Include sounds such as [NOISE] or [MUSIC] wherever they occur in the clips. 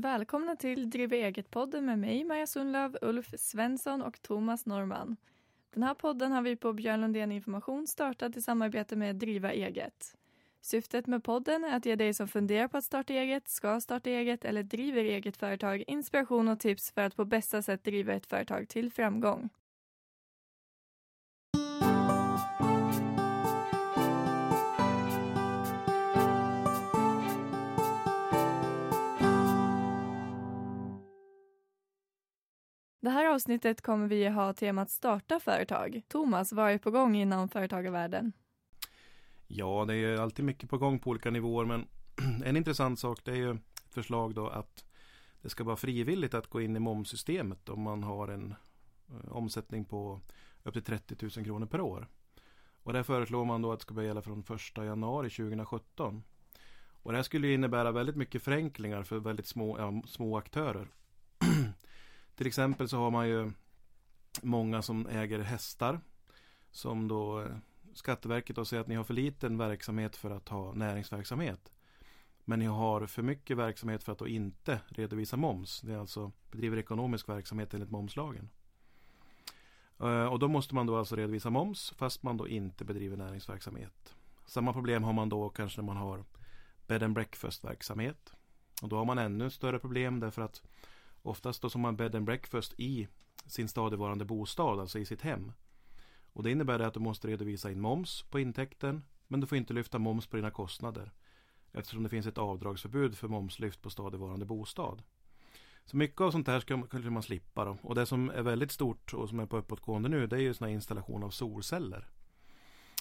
Välkomna till Driva eget-podden med mig, Maja Sundlöv, Ulf Svensson och Thomas Norman. Den här podden har vi på Björn Lundén Information startat i samarbete med Driva eget. Syftet med podden är att ge dig som funderar på att starta eget, ska starta eget eller driver eget företag inspiration och tips för att på bästa sätt driva ett företag till framgång. Det här avsnittet kommer vi ha temat starta företag. Thomas, vad är på gång inom företagarvärlden? Ja, det är alltid mycket på gång på olika nivåer men [CLEARS THROAT] en intressant sak det är ju ett förslag då att det ska vara frivilligt att gå in i momssystemet om man har en eh, omsättning på upp till 30 000 kronor per år. Och det föreslår man då att det ska börja gälla från 1 januari 2017. Och det här skulle innebära väldigt mycket förenklingar för väldigt små, ja, små aktörer. Till exempel så har man ju många som äger hästar som då eh, Skatteverket då säger att ni har för liten verksamhet för att ha näringsverksamhet. Men ni har för mycket verksamhet för att då inte redovisa moms. Det är alltså bedriver ekonomisk verksamhet enligt momslagen. Eh, och då måste man då alltså redovisa moms fast man då inte bedriver näringsverksamhet. Samma problem har man då kanske när man har bed and breakfast verksamhet. Och då har man ännu större problem därför att oftast då som man bed and breakfast i sin stadigvarande bostad, alltså i sitt hem. Och det innebär att du måste redovisa in moms på intäkten men du får inte lyfta moms på dina kostnader eftersom det finns ett avdragsförbud för momslyft på stadigvarande bostad. Så mycket av sånt här ska kanske man slippa då. Och det som är väldigt stort och som är på uppåtgående nu det är ju sån installation av solceller.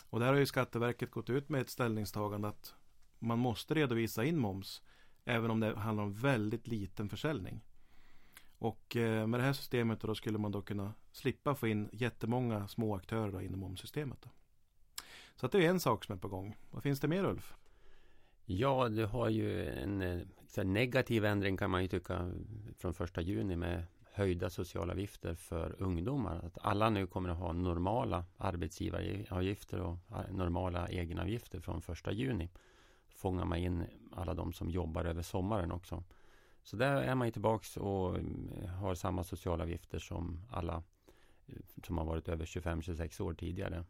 Och där har ju Skatteverket gått ut med ett ställningstagande att man måste redovisa in moms även om det handlar om väldigt liten försäljning. Och eh, med det här systemet då skulle man då kunna slippa få in jättemånga små aktörer inom momssystemet. Då. Så att det är en sak som är på gång. Vad finns det mer Ulf? Ja, du har ju en eh, negativ ändring kan man ju tycka från första juni med höjda socialavgifter för ungdomar. Att alla nu kommer att ha normala arbetsgivaravgifter och eh, normala egenavgifter från första juni. Fångar man in alla de som jobbar över sommaren också. Så där är man ju tillbaks och mm, har samma socialavgifter som alla eh, som har varit över 25-26 år tidigare.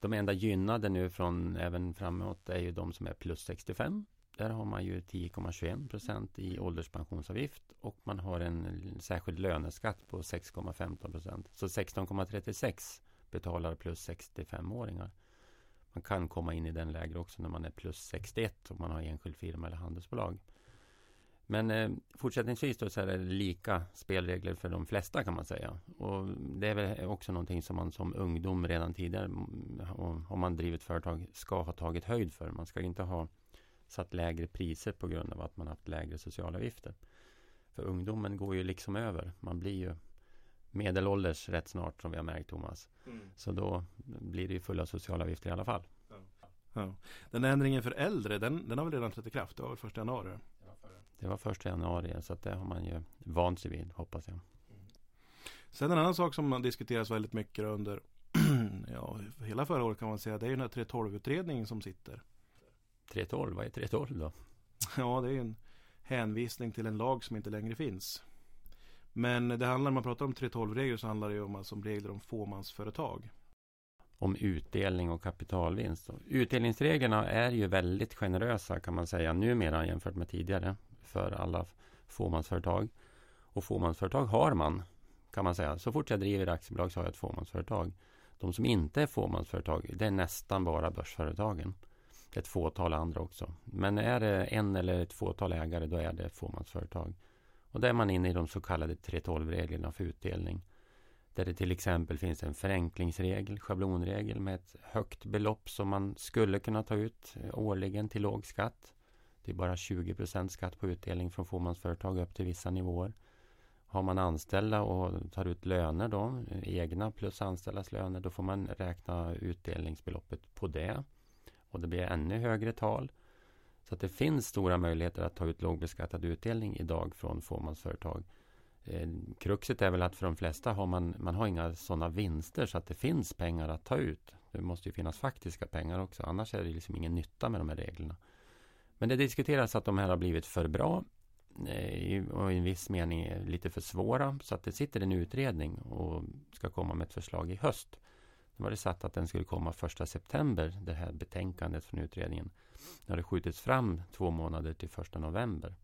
De enda gynnade nu från även framåt är ju de som är plus 65. Där har man ju 10,21 procent i ålderspensionsavgift och man har en särskild löneskatt på 6,15 procent. Så 16,36 betalar plus 65-åringar. Man kan komma in i den lägre också när man är plus 61 om man har enskild firma eller handelsbolag. Men eh, fortsättningsvis då så är det lika spelregler för de flesta kan man säga. Och det är väl också någonting som man som ungdom redan tidigare, mm, om man driver ett företag, ska ha tagit höjd för. Man ska inte ha satt lägre priser på grund av att man haft lägre socialavgifter. För ungdomen går ju liksom över. Man blir ju medelålders rätt snart som vi har märkt Thomas. Mm. Så då blir det ju fulla socialavgifter i alla fall. Ja. Ja. Den ändringen för äldre, den, den har väl redan trätt i kraft? Det var väl första januari? Det var första januari så det har man ju vant sig vid hoppas jag. Sen en annan sak som diskuteras väldigt mycket under [CLEARS THROAT] ja, hela förra året kan man säga det är ju den här 312-utredningen som sitter. 312, vad är 312 då? [LAUGHS] Ja, det är en hänvisning till en lag som inte längre finns. Men det handlar, när man pratar om 312-regler så handlar det om, alltså om regler om fåmansföretag om utdelning och kapitalvinst. Utdelningsreglerna är ju väldigt generösa kan man säga numera jämfört med tidigare för alla fåmansföretag. Och fåmansföretag har man kan man säga. Så fort jag driver aktiebolag så har jag ett fåmansföretag. De som inte är fåmansföretag det är nästan bara börsföretagen. Det är ett fåtal andra också. Men är det en eller ett fåtal ägare då är det ett fåmansföretag. Och där är man inne i de så kallade 3.12-reglerna för utdelning. Där det till exempel finns en förenklingsregel, schablonregel med ett högt belopp som man skulle kunna ta ut årligen till låg skatt. Det är bara 20% skatt på utdelning från fåmansföretag upp till vissa nivåer. Har man anställda och tar ut löner då, egna plus anställdas löner, då får man räkna utdelningsbeloppet på det. Och det blir ännu högre tal. Så att det finns stora möjligheter att ta ut lågbeskattad utdelning idag från fåmansföretag. Eh, kruxet är väl att för de flesta har man, man har inga sådana vinster så att det finns pengar att ta ut. Det måste ju finnas faktiska pengar också. Annars är det liksom ingen nytta med de här reglerna. Men det diskuteras att de här har blivit för bra. Eh, och i en viss mening är lite för svåra. Så att det sitter en utredning och ska komma med ett förslag i höst. Nu var det satt att den skulle komma första september, det här betänkandet från utredningen. Nu har det skjutits fram två månader till första november.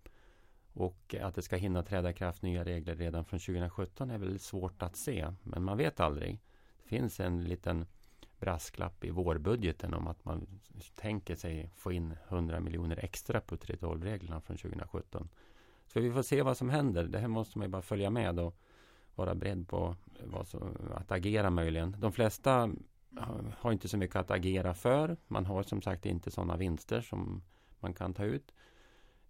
Och att det ska hinna träda i kraft nya regler redan från 2017 är väl svårt att se. Men man vet aldrig. Det finns en liten brasklapp i vårbudgeten om att man tänker sig få in 100 miljoner extra på 3.12-reglerna från 2017. Så vi får se vad som händer. Det här måste man ju bara följa med och vara beredd på vad som, att agera möjligen. De flesta har inte så mycket att agera för. Man har som sagt inte sådana vinster som man kan ta ut.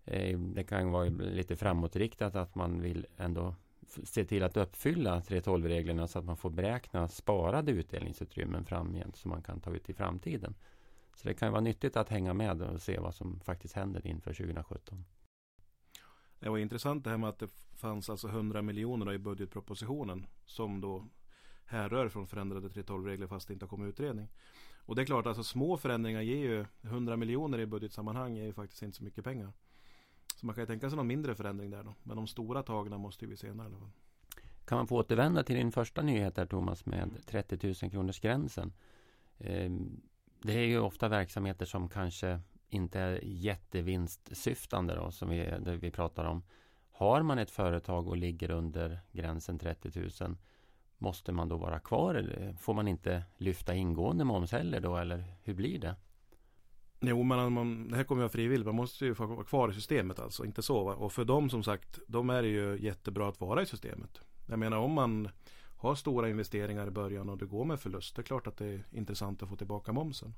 Eh, det kan vara lite framåtriktat att man vill ändå se till att uppfylla 3.12-reglerna så att man får beräkna sparade utdelningsutrymmen framgent som man kan ta ut i framtiden. Så det kan vara nyttigt att hänga med och se vad som faktiskt händer inför 2017. Det var intressant det här med att det fanns alltså 100 miljoner i budgetpropositionen som då härrör från förändrade 3.12-regler fast det inte har kommit utredning. Och det är klart, alltså små förändringar ger ju 100 miljoner i budgetsammanhang är ju faktiskt inte så mycket pengar. Så man kan ju tänka sig någon mindre förändring där då. Men de stora tagna måste vi senare. Kan man få återvända till din första nyhet där Thomas med 30 000 kronors gränsen. Ehm, det är ju ofta verksamheter som kanske inte är jättevinstsyftande då, som vi, det vi pratar om. Har man ett företag och ligger under gränsen 30 000 Måste man då vara kvar? Eller får man inte lyfta ingående moms heller då? Eller hur blir det? Jo, men man, det här kommer ju vara frivilligt. Man måste ju få vara kvar i systemet alltså. Inte sova. Och för dem som sagt, de är det ju jättebra att vara i systemet. Jag menar om man har stora investeringar i början och det går med förlust. Det är klart att det är intressant att få tillbaka momsen.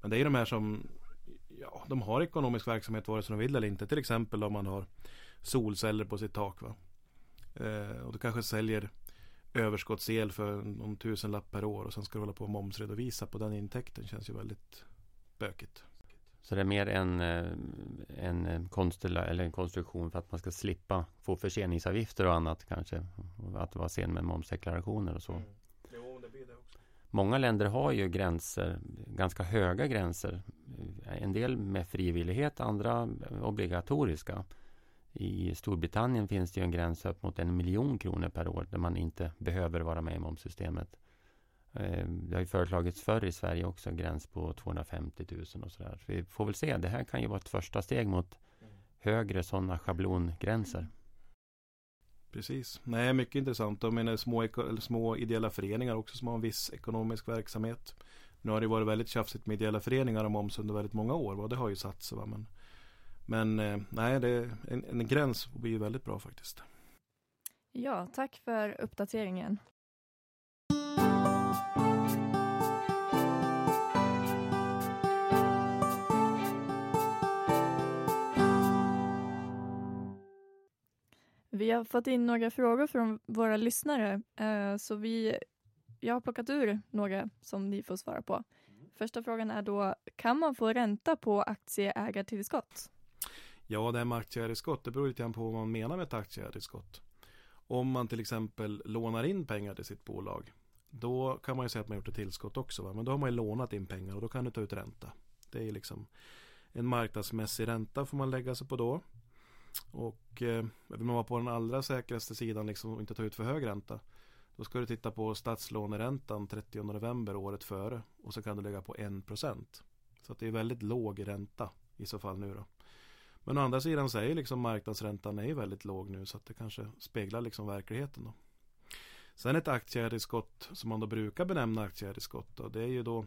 Men det är de här som ja, de har ekonomisk verksamhet vare sig de vill eller inte. Till exempel om man har solceller på sitt tak. Va? Eh, och du kanske säljer överskottsel för någon tusenlapp per år och sen ska du hålla på och momsredovisa på den intäkten. känns ju väldigt bökigt. Så det är mer en, eh, en, eh, konstella, eller en konstruktion för att man ska slippa få förseningsavgifter och annat kanske. Att vara sen med momsdeklarationer och så. Mm. Jo, det blir det också. Många länder har ju gränser, ganska höga gränser. En del med frivillighet, andra obligatoriska. I Storbritannien finns det ju en gräns upp mot en miljon kronor per år där man inte behöver vara med i momssystemet. Eh, det har ju föreslagits förr i Sverige också, gräns på 250 000 och sådär. Så vi får väl se, det här kan ju vara ett första steg mot högre sådana schablongränser. Precis. Nej, mycket intressant. Jag menar små, eller små ideella föreningar också som har en viss ekonomisk verksamhet. Nu har det varit väldigt tjafsigt med ideella föreningar och moms under väldigt många år. Det har ju satt sig. Va? Men, men eh, nej, det, en, en gräns blir ju väldigt bra faktiskt. Ja, tack för uppdateringen. Vi har fått in några frågor från våra lyssnare, eh, så vi, jag har plockat ur några som ni får svara på. Första frågan är då, kan man få ränta på aktieägartillskott? Ja, det här med aktieägartillskott, det beror lite grann på vad man menar med ett aktieägartillskott. Om man till exempel lånar in pengar till sitt bolag, då kan man ju säga att man gjort ett tillskott också. Va? Men då har man ju lånat in pengar och då kan du ta ut ränta. Det är liksom en marknadsmässig ränta får man lägga sig på då. Och eh, vill man vara på den allra säkraste sidan liksom, och inte ta ut för hög ränta Då ska du titta på statslåneräntan 30 november året före och så kan du lägga på 1% Så att det är väldigt låg ränta i så fall nu då Men å andra sidan säger liksom marknadsräntan är väldigt låg nu så att det kanske speglar liksom verkligheten då Sen ett aktieägartillskott som man då brukar benämna aktieägartillskott då, det är ju då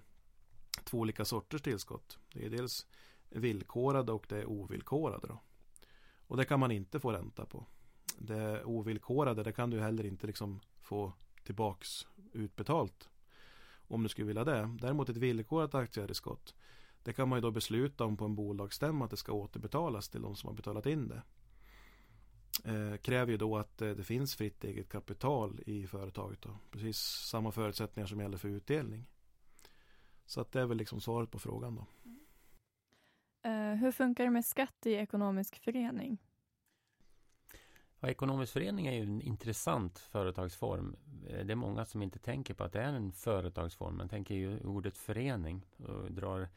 två olika sorters tillskott. Det är dels villkorade och det är ovillkorade. Då. Och det kan man inte få ränta på. Det ovillkorade, det kan du heller inte liksom få tillbaks utbetalt. Om du skulle vilja det. Däremot ett villkorat aktieägartillskott. Det kan man ju då besluta om på en bolagsstämma att det ska återbetalas till de som har betalat in det. Eh, kräver ju då att eh, det finns fritt eget kapital i företaget. Då. Precis samma förutsättningar som gäller för utdelning. Så att det är väl liksom svaret på frågan då. Eh, hur funkar det med skatt i ekonomisk förening? Ja, ekonomisk förening är ju en intressant företagsform. Eh, det är många som inte tänker på att det är en företagsform. Man tänker ju ordet förening och drar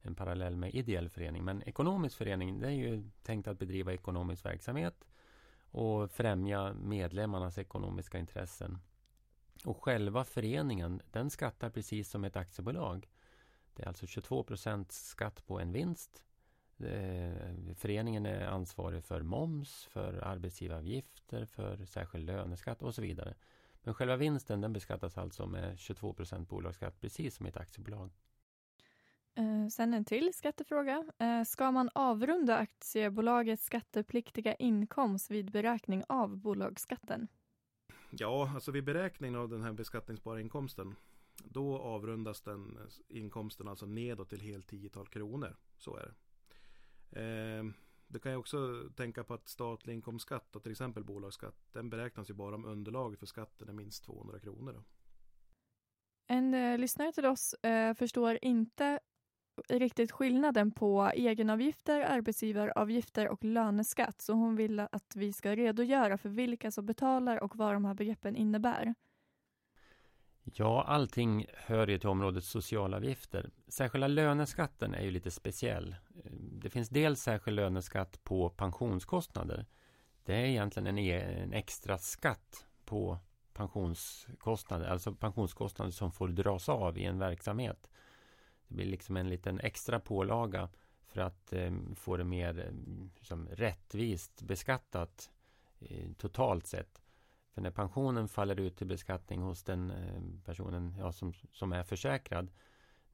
en parallell med ideell förening. Men ekonomisk förening, det är ju tänkt att bedriva ekonomisk verksamhet och främja medlemmarnas ekonomiska intressen. Och själva föreningen den skattar precis som ett aktiebolag. Det är alltså 22% skatt på en vinst. Eh, föreningen är ansvarig för moms, för arbetsgivaravgifter, för särskild löneskatt och så vidare. Men själva vinsten den beskattas alltså med 22% bolagsskatt precis som ett aktiebolag. Eh, sen en till skattefråga. Eh, ska man avrunda aktiebolagets skattepliktiga inkomst vid beräkning av bolagsskatten? Ja, alltså vid beräkning av den här beskattningsbara inkomsten då avrundas den inkomsten alltså nedåt till helt tiotal kronor. Så är det. Eh, du kan ju också tänka på att statlig inkomstskatt och till exempel bolagsskatt den beräknas ju bara om underlaget för skatten är minst 200 kronor. Då. En eh, lyssnare till oss eh, förstår inte riktigt skillnaden på egenavgifter, arbetsgivaravgifter och löneskatt så hon vill att vi ska redogöra för vilka som betalar och vad de här begreppen innebär. Ja, allting hör ju till området socialavgifter. Särskilda löneskatten är ju lite speciell. Det finns dels särskild löneskatt på pensionskostnader. Det är egentligen en, e en extra skatt på pensionskostnader, alltså pensionskostnader som får dras av i en verksamhet. Det blir liksom en liten extra pålaga för att eh, få det mer eh, liksom, rättvist beskattat eh, totalt sett. För när pensionen faller ut till beskattning hos den eh, personen ja, som, som är försäkrad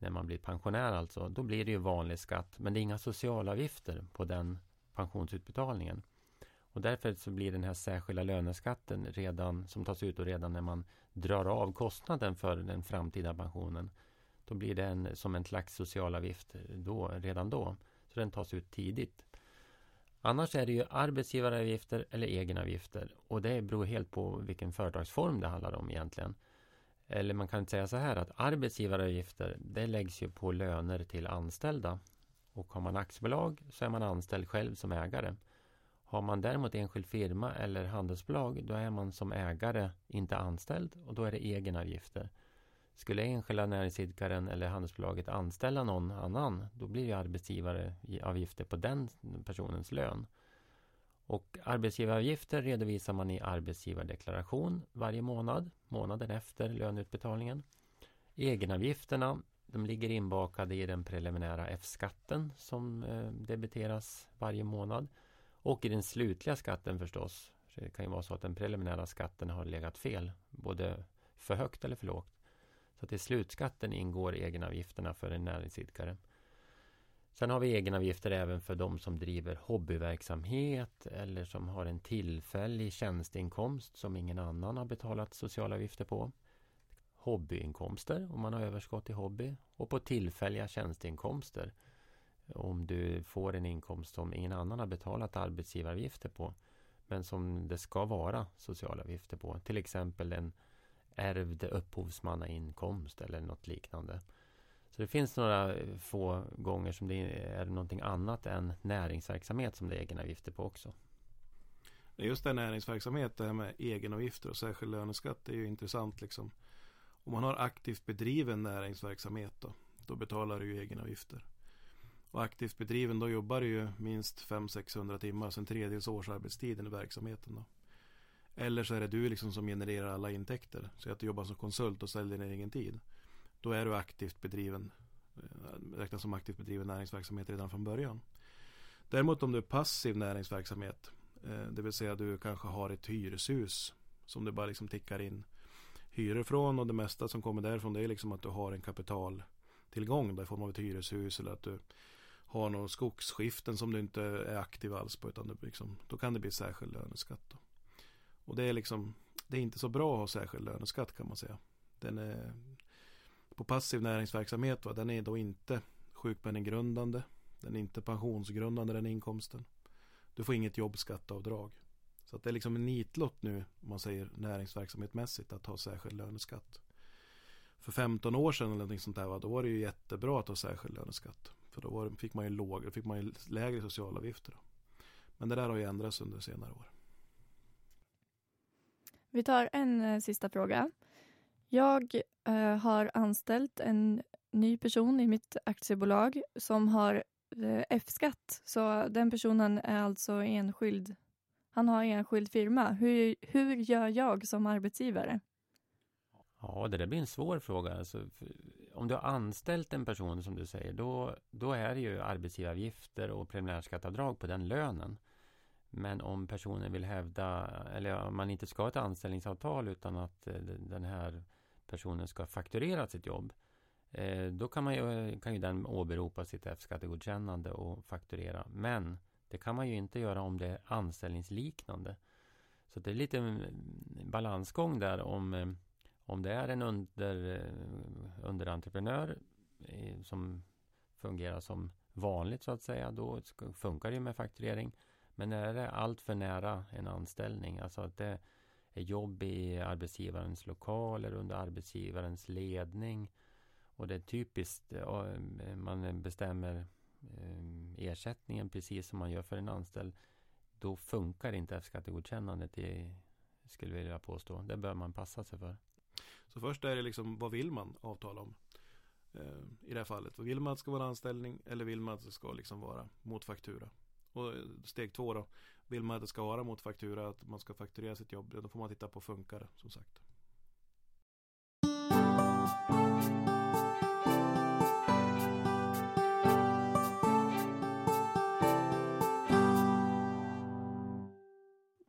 när man blir pensionär alltså, då blir det ju vanlig skatt. Men det är inga socialavgifter på den pensionsutbetalningen. Och därför så blir den här särskilda löneskatten redan, som tas ut redan när man drar av kostnaden för den framtida pensionen. Då blir det som en slags socialavgift då, redan då. Så den tas ut tidigt. Annars är det ju arbetsgivaravgifter eller egenavgifter och det beror helt på vilken företagsform det handlar om egentligen. Eller man kan säga så här att arbetsgivaravgifter det läggs ju på löner till anställda. Och har man aktiebolag så är man anställd själv som ägare. Har man däremot enskild firma eller handelsbolag då är man som ägare inte anställd och då är det egenavgifter. Skulle enskilda näringsidkaren eller handelsbolaget anställa någon annan, då blir det arbetsgivaravgifter på den personens lön. Och arbetsgivaravgifter redovisar man i arbetsgivardeklaration varje månad, månaden efter löneutbetalningen. Egenavgifterna de ligger inbakade i den preliminära F-skatten som eh, debiteras varje månad. Och i den slutliga skatten förstås. Det kan ju vara så att den preliminära skatten har legat fel, både för högt eller för lågt. Så att i slutskatten ingår egenavgifterna för en näringsidkare. Sen har vi egenavgifter även för de som driver hobbyverksamhet eller som har en tillfällig tjänsteinkomst som ingen annan har betalat socialavgifter på. Hobbyinkomster om man har överskott i hobby och på tillfälliga tjänsteinkomster om du får en inkomst som ingen annan har betalat arbetsgivaravgifter på men som det ska vara socialavgifter på. Till exempel en ärvd upphovsmannainkomst eller något liknande. Så det finns några eh, få gånger som det är någonting annat än näringsverksamhet som det är egenavgifter på också. Just det näringsverksamhet, det här med egenavgifter och särskild löneskatt är ju intressant liksom. Om man har aktivt bedriven näringsverksamhet då, då betalar du ju egenavgifter. Och aktivt bedriven då jobbar du ju minst 500-600 timmar, alltså en tredjedels årsarbetstiden i verksamheten då. Eller så är det du liksom som genererar alla intäkter. Så att du jobbar som konsult och säljer din egen tid. Då är du aktivt bedriven, eh, räknas som aktivt bedriven näringsverksamhet redan från början. Däremot om du är passiv näringsverksamhet, eh, det vill säga du kanske har ett hyreshus som du bara liksom tickar in hyror från och det mesta som kommer därifrån det är liksom att du har en kapitaltillgång i form av ett hyreshus eller att du har några skogsskiften som du inte är aktiv alls på utan du liksom, då kan det bli särskild löneskatt. Då. Och det är liksom Det är inte så bra att ha särskild löneskatt kan man säga. Den är på passiv näringsverksamhet va, den är då inte sjukpenninggrundande. Den är inte pensionsgrundande den inkomsten. Du får inget jobbskatteavdrag. Så att det är liksom en nitlott nu om man säger näringsverksamhetmässigt att ha särskild löneskatt. För 15 år sedan eller någonting sånt där va, då var det ju jättebra att ha särskild löneskatt. För då var, fick man ju låg, fick man ju lägre socialavgifter. Då. Men det där har ju ändrats under senare år. Vi tar en eh, sista fråga. Jag eh, har anställt en ny person i mitt aktiebolag som har eh, F-skatt. Så den personen är alltså enskild han har enskild firma. Hur, hur gör jag som arbetsgivare? Ja, det där blir en svår fråga. Alltså, om du har anställt en person som du säger, då, då är det ju arbetsgivaravgifter och preliminärskatteavdrag på den lönen. Men om personen vill hävda, eller om man inte ska ha ett anställningsavtal utan att eh, den här personen ska fakturera sitt jobb. Eh, då kan, man ju, kan ju den åberopa sitt F-skattegodkännande och fakturera. Men det kan man ju inte göra om det är anställningsliknande. Så det är lite mm, balansgång där om, eh, om det är en under, eh, underentreprenör som fungerar som vanligt så att säga. Då funkar det med fakturering. Men är det allt för nära en anställning, alltså att det jobb i arbetsgivarens lokaler under arbetsgivarens ledning och det är typiskt, eh, eh, man bestämmer eh, ersättningen precis som man gör för en anställd. Då funkar inte F-skattegodkännandet, skulle jag vilja påstå. Det bör man passa sig för. Så först är det liksom, vad vill man avtala om? I det här fallet, vill man att det ska vara en anställning eller vill man att det ska liksom vara mot faktura? Och steg två då, vill man att det ska vara mot faktura, att man ska fakturera sitt jobb, då får man titta på funkar som sagt.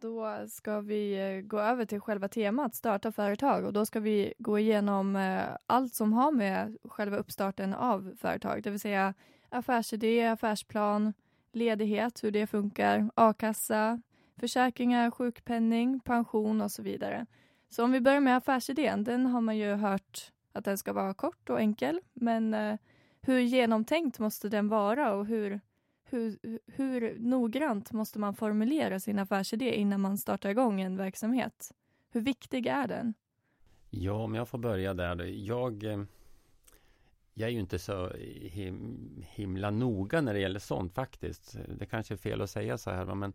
Då ska vi eh, gå över till själva temat starta företag och då ska vi gå igenom eh, allt som har med själva uppstarten av företag, det vill säga affärsidé, affärsplan, ledighet, hur det funkar, a-kassa, försäkringar, sjukpenning, pension och så vidare. Så om vi börjar med affärsidén, den har man ju hört att den ska vara kort och enkel, men eh, hur genomtänkt måste den vara och hur, hur, hur noggrant måste man formulera sin affärsidé innan man startar igång en verksamhet? Hur viktig är den? Ja, om jag får börja där. Jag eh, jag är ju inte så him himla noga när det gäller sånt faktiskt. Det kanske är fel att säga så här, men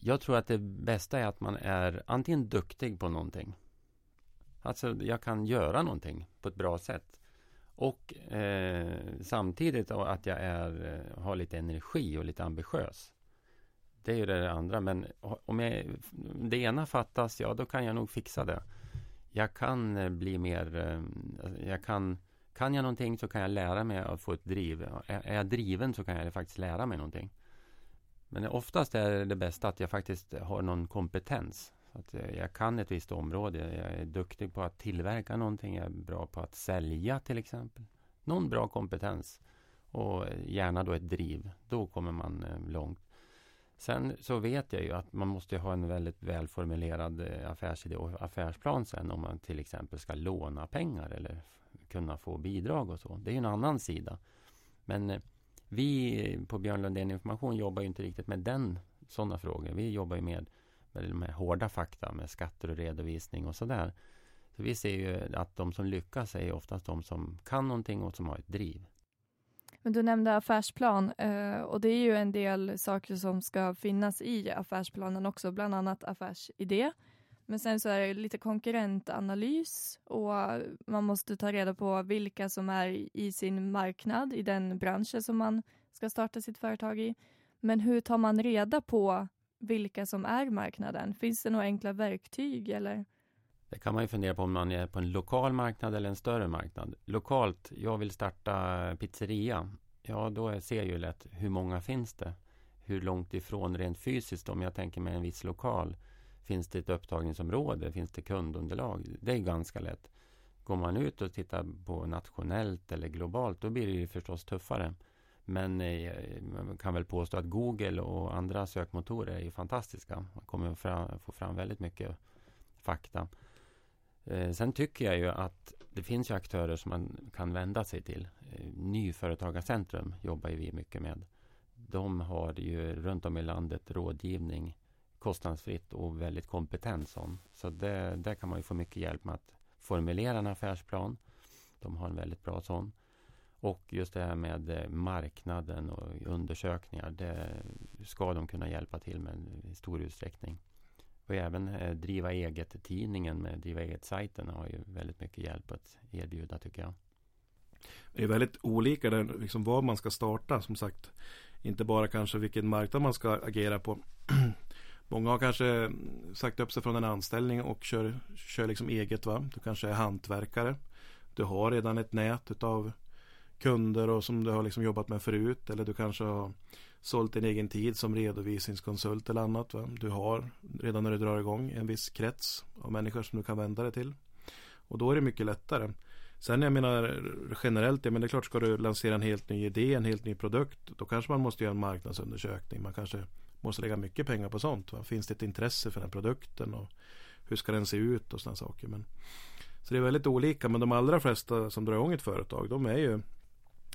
jag tror att det bästa är att man är antingen duktig på någonting. Alltså, jag kan göra någonting på ett bra sätt. Och eh, samtidigt att jag är, eh, har lite energi och lite ambitiös. Det är ju det andra, men om jag, det ena fattas, ja då kan jag nog fixa det. Jag kan eh, bli mer, eh, alltså, jag kan kan jag någonting så kan jag lära mig att få ett driv. Är jag driven så kan jag faktiskt lära mig någonting. Men oftast är det bästa att jag faktiskt har någon kompetens. Att jag kan ett visst område. Jag är duktig på att tillverka någonting. Jag är bra på att sälja till exempel. Någon bra kompetens. Och gärna då ett driv. Då kommer man eh, långt. Sen så vet jag ju att man måste ha en väldigt välformulerad eh, affärsidé och affärsplan sen om man till exempel ska låna pengar eller kunna få bidrag och så. Det är ju en annan sida. Men eh, vi på Björn Lundén Information jobbar ju inte riktigt med den sådana frågor. Vi jobbar ju med, med de här hårda fakta med skatter och redovisning och sådär. Så vi ser ju att de som lyckas är oftast de som kan någonting och som har ett driv. Men du nämnde affärsplan eh, och det är ju en del saker som ska finnas i affärsplanen också, bland annat affärsidé men sen så är det lite konkurrentanalys och man måste ta reda på vilka som är i sin marknad, i den branschen som man ska starta sitt företag i. Men hur tar man reda på vilka som är marknaden? Finns det några enkla verktyg eller? Det kan man ju fundera på om man är på en lokal marknad eller en större marknad. Lokalt, jag vill starta pizzeria. Ja, då ser jag ju lätt hur många finns det? Hur långt ifrån rent fysiskt om jag tänker mig en viss lokal Finns det ett upptagningsområde? Finns det kundunderlag? Det är ganska lätt. Går man ut och tittar på nationellt eller globalt, då blir det ju förstås tuffare. Men man kan väl påstå att Google och andra sökmotorer är ju fantastiska. Man kommer fram, få fram väldigt mycket fakta. Eh, sen tycker jag ju att det finns ju aktörer som man kan vända sig till. Eh, Nyföretagarcentrum jobbar ju vi mycket med. De har ju runt om i landet rådgivning kostnadsfritt och väldigt kompetent sån. Så det, där kan man ju få mycket hjälp med att formulera en affärsplan. De har en väldigt bra sån. Och just det här med eh, marknaden och undersökningar, det ska de kunna hjälpa till med i stor utsträckning. Och även eh, Driva eget-tidningen med Driva eget-sajten har ju väldigt mycket hjälp att erbjuda tycker jag. Det är väldigt olika där, liksom var man ska starta som sagt. Inte bara kanske vilken marknad man ska agera på. [CLEARS THROAT] Många har kanske sagt upp sig från en anställning och kör, kör liksom eget. Va? Du kanske är hantverkare. Du har redan ett nät av kunder och som du har liksom jobbat med förut. Eller du kanske har sålt din egen tid som redovisningskonsult eller annat. Va? Du har redan när du drar igång en viss krets av människor som du kan vända dig till. Och då är det mycket lättare. Sen jag menar generellt, jag det är klart ska du lansera en helt ny idé, en helt ny produkt. Då kanske man måste göra en marknadsundersökning. Man kanske måste lägga mycket pengar på sånt. Va? Finns det ett intresse för den produkten och hur ska den se ut och sådana saker. Men, så det är väldigt olika men de allra flesta som drar igång ett företag de är ju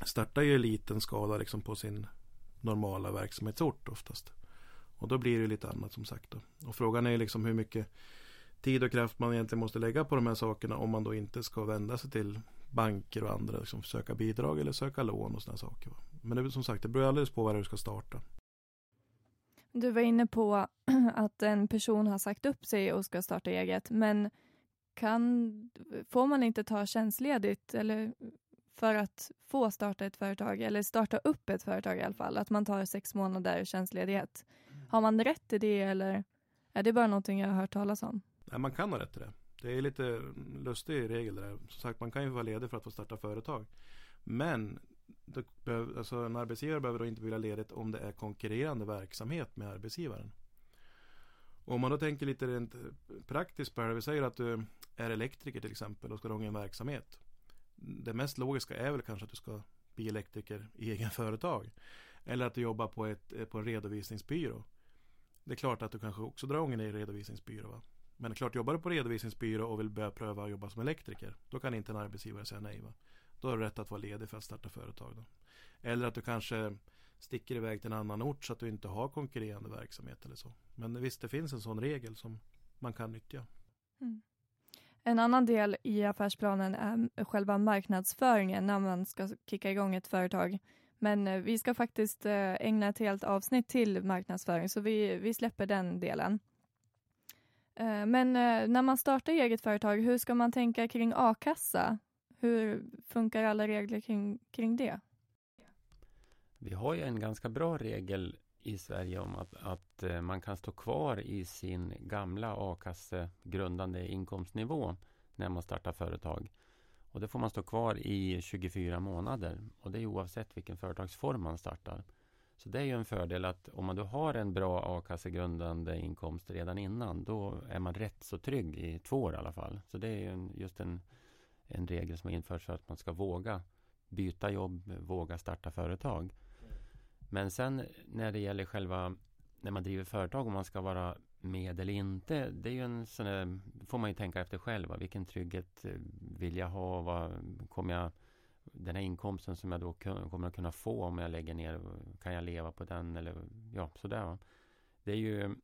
startar ju i liten skala liksom på sin normala verksamhetsort oftast. Och då blir det lite annat som sagt. Då. Och frågan är liksom hur mycket tid och kraft man egentligen måste lägga på de här sakerna om man då inte ska vända sig till banker och andra, liksom söka bidrag eller söka lån och sådana saker. Men det som sagt, det beror alldeles på var du ska starta. Du var inne på [CLEARS THROAT] att en person har sagt upp sig och ska starta eget, men kan, får man inte ta tjänstledigt eller för att få starta ett företag eller starta upp ett företag i alla fall? Att man tar sex månader tjänstledighet. Har man rätt till det eller är det bara någonting jag har hört talas om? Nej, man kan ha rätt till det. Det är lite lustig regel där. Som sagt, man kan ju vara ledig för att få starta företag. Men behöver, alltså en arbetsgivare behöver då inte bevilja ledigt om det är konkurrerande verksamhet med arbetsgivaren. Och om man då tänker lite rent eh, praktiskt på det. Vi säger att du är elektriker till exempel och ska dra en verksamhet. Det mest logiska är väl kanske att du ska bli elektriker i egen företag. Eller att du jobbar på, ett, eh, på en redovisningsbyrå. Det är klart att du kanske också drar igång en redovisningsbyrå. Va? Men det är klart, jobbar du på redovisningsbyrå och vill börja pröva att jobba som elektriker. Då kan inte en arbetsgivare säga nej. Va? Då har du rätt att vara ledig för att starta företag. Då. Eller att du kanske sticker iväg till en annan ort så att du inte har konkurrerande verksamhet eller så. Men visst, det finns en sån regel som man kan nyttja. Mm. En annan del i affärsplanen är själva marknadsföringen när man ska kicka igång ett företag. Men eh, vi ska faktiskt eh, ägna ett helt avsnitt till marknadsföring så vi, vi släpper den delen. Eh, men när man startar eget företag, hur ska man tänka kring a-kassa? Hur funkar alla regler kring, kring det? Vi har ju en ganska bra regel i Sverige om att, att eh, man kan stå kvar i sin gamla a-kassegrundande inkomstnivå när man startar företag. Och det får man stå kvar i 24 månader och det är oavsett vilken företagsform man startar. Så det är ju en fördel att om man då har en bra a-kassegrundande inkomst redan innan då är man rätt så trygg i två år i alla fall. Så det är ju just en en regel som har införts för att man ska våga byta jobb, våga starta företag. Men sen när det gäller själva när man driver företag om man ska vara med eller inte. Det är ju en sån där, får man ju tänka efter själv. Vilken trygghet eh, vill jag ha? Vad kommer jag, den här inkomsten som jag då kommer att kunna få om jag lägger ner, kan jag leva på den? Eller ja, sådär. Det är ju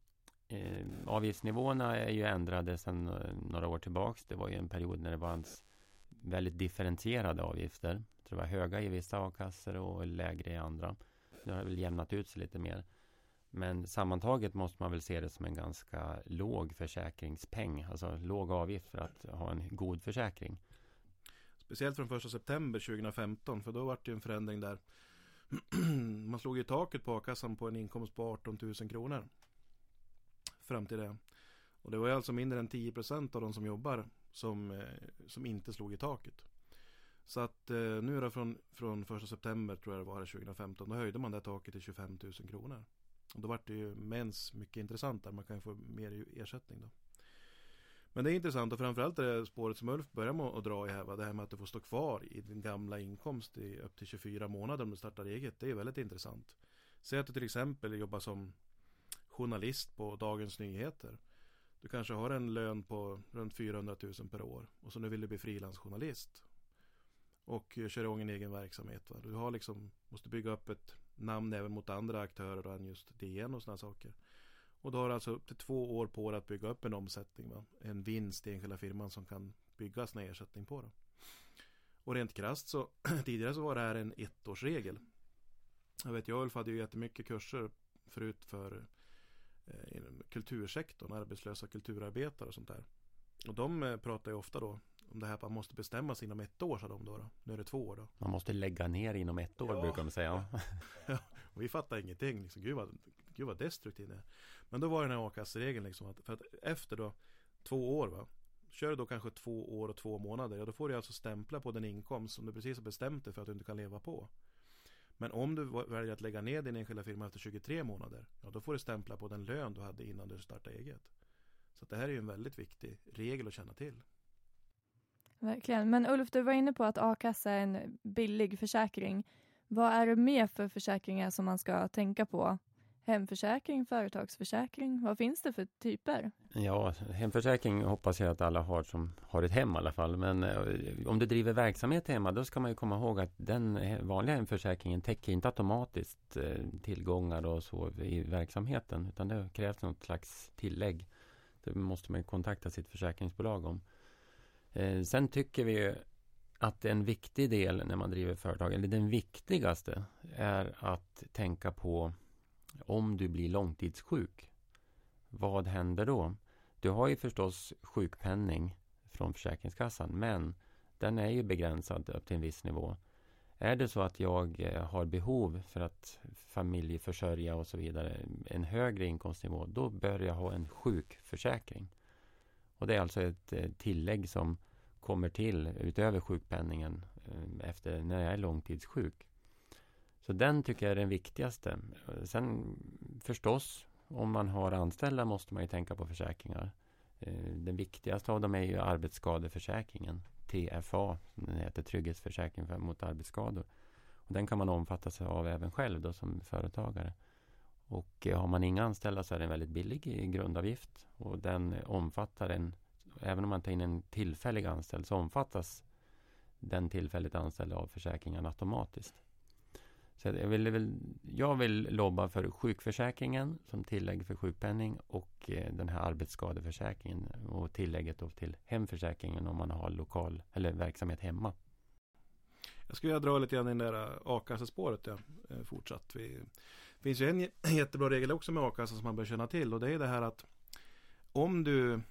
eh, avgiftsnivåerna är ju ändrade sedan eh, några år tillbaks. Det var ju en period när det var väldigt differentierade avgifter. Jag tror det var höga i vissa a-kassor och lägre i andra. Nu har det väl jämnat ut sig lite mer. Men sammantaget måste man väl se det som en ganska låg försäkringspeng. Alltså låg avgift för att ha en god försäkring. Speciellt från 1 september 2015 för då var det ju en förändring där. [CLEARS THROAT] man slog ju taket på a-kassan på en inkomst på 18 000 kronor. Fram till det. Och det var ju alltså mindre än 10 procent av de som jobbar som, eh, som inte slog i taket. Så att eh, nu då från, från 1 september tror jag det var 2015 då höjde man det taket till 25 000 kronor. Och då vart det ju mens mycket intressant där man kan få mer ersättning då. Men det är intressant och framförallt det spåret som Ulf börjar med att dra i här. Det här med att du får stå kvar i din gamla inkomst i upp till 24 månader om du startar eget. Det är väldigt intressant. Säg att du till exempel jobbar som journalist på Dagens Nyheter. Du kanske har en lön på runt 400 000 per år och så nu vill du bli frilansjournalist. Och kör igång en egen verksamhet. Va? Du har liksom, måste bygga upp ett namn även mot andra aktörer än just DN och sådana saker. Och då har du alltså upp till två år på dig att bygga upp en omsättning. Va? En vinst i enskilda firman som kan byggas en ersättning på. Då. Och rent krasst så [CLEARS THROAT] tidigare så var det här en ettårsregel. Jag vet jag och Ulf hade ju jättemycket kurser förut för inom kultursektorn, arbetslösa kulturarbetare och sånt där. Och de eh, pratar ju ofta då om det här att man måste bestämma sig inom ett år, sa de då, då. Nu är det två år då. Man måste lägga ner inom ett år, ja. brukar de säga. [LAUGHS] ja, och vi fattar ingenting. Liksom, gud vad gud vad destruktiv det är. Men då var den här a-kasseregeln liksom att, för att efter då två år va. Kör du då kanske två år och två månader, ja då får du alltså stämpla på den inkomst som du precis har bestämt dig för att du inte kan leva på. Men om du väljer att lägga ner din enskilda firma efter 23 månader, ja då får du stämpla på den lön du hade innan du startade eget. Så det här är ju en väldigt viktig regel att känna till. Verkligen. Men Ulf, du var inne på att a-kassa är en billig försäkring. Vad är det mer för försäkringar som man ska tänka på? Hemförsäkring, företagsförsäkring, vad finns det för typer? Ja, hemförsäkring hoppas jag att alla har som har ett hem i alla fall. Men eh, om du driver verksamhet hemma då ska man ju komma ihåg att den vanliga hemförsäkringen täcker inte automatiskt eh, tillgångar och så i verksamheten. Utan det krävs något slags tillägg. Det måste man kontakta sitt försäkringsbolag om. Eh, sen tycker vi att en viktig del när man driver företag, eller den viktigaste, är att tänka på om du blir långtidssjuk. Vad händer då? Du har ju förstås sjukpenning från Försäkringskassan, men den är ju begränsad upp till en viss nivå. Är det så att jag eh, har behov för att familjeförsörja och så vidare, en högre inkomstnivå, då bör jag ha en sjukförsäkring. Och det är alltså ett eh, tillägg som kommer till utöver sjukpenningen eh, efter när jag är långtidssjuk. Så den tycker jag är den viktigaste. Sen förstås, om man har anställda måste man ju tänka på försäkringar. Eh, den viktigaste av dem är ju arbetsskadeförsäkringen. TFA, den heter, Trygghetsförsäkring mot arbetsskador. Och den kan man omfatta sig av även själv då, som företagare. Och eh, har man inga anställda så är det en väldigt billig grundavgift. Och den omfattar en även om man tar in en tillfällig anställd så omfattas den tillfälligt anställda av försäkringen automatiskt. Så jag vill, jag vill lobba för sjukförsäkringen som tillägg för sjukpenning och eh, den här arbetsskadeförsäkringen och tillägget då till hemförsäkringen om man har lokal eller verksamhet hemma. Jag skulle vilja dra lite grann i det där eh, a-kassespåret ja, eh, fortsatt. fortsatt. Det finns ju en [CLEARS THROAT] jättebra regel också med a-kassa som man bör känna till och det är det här att om du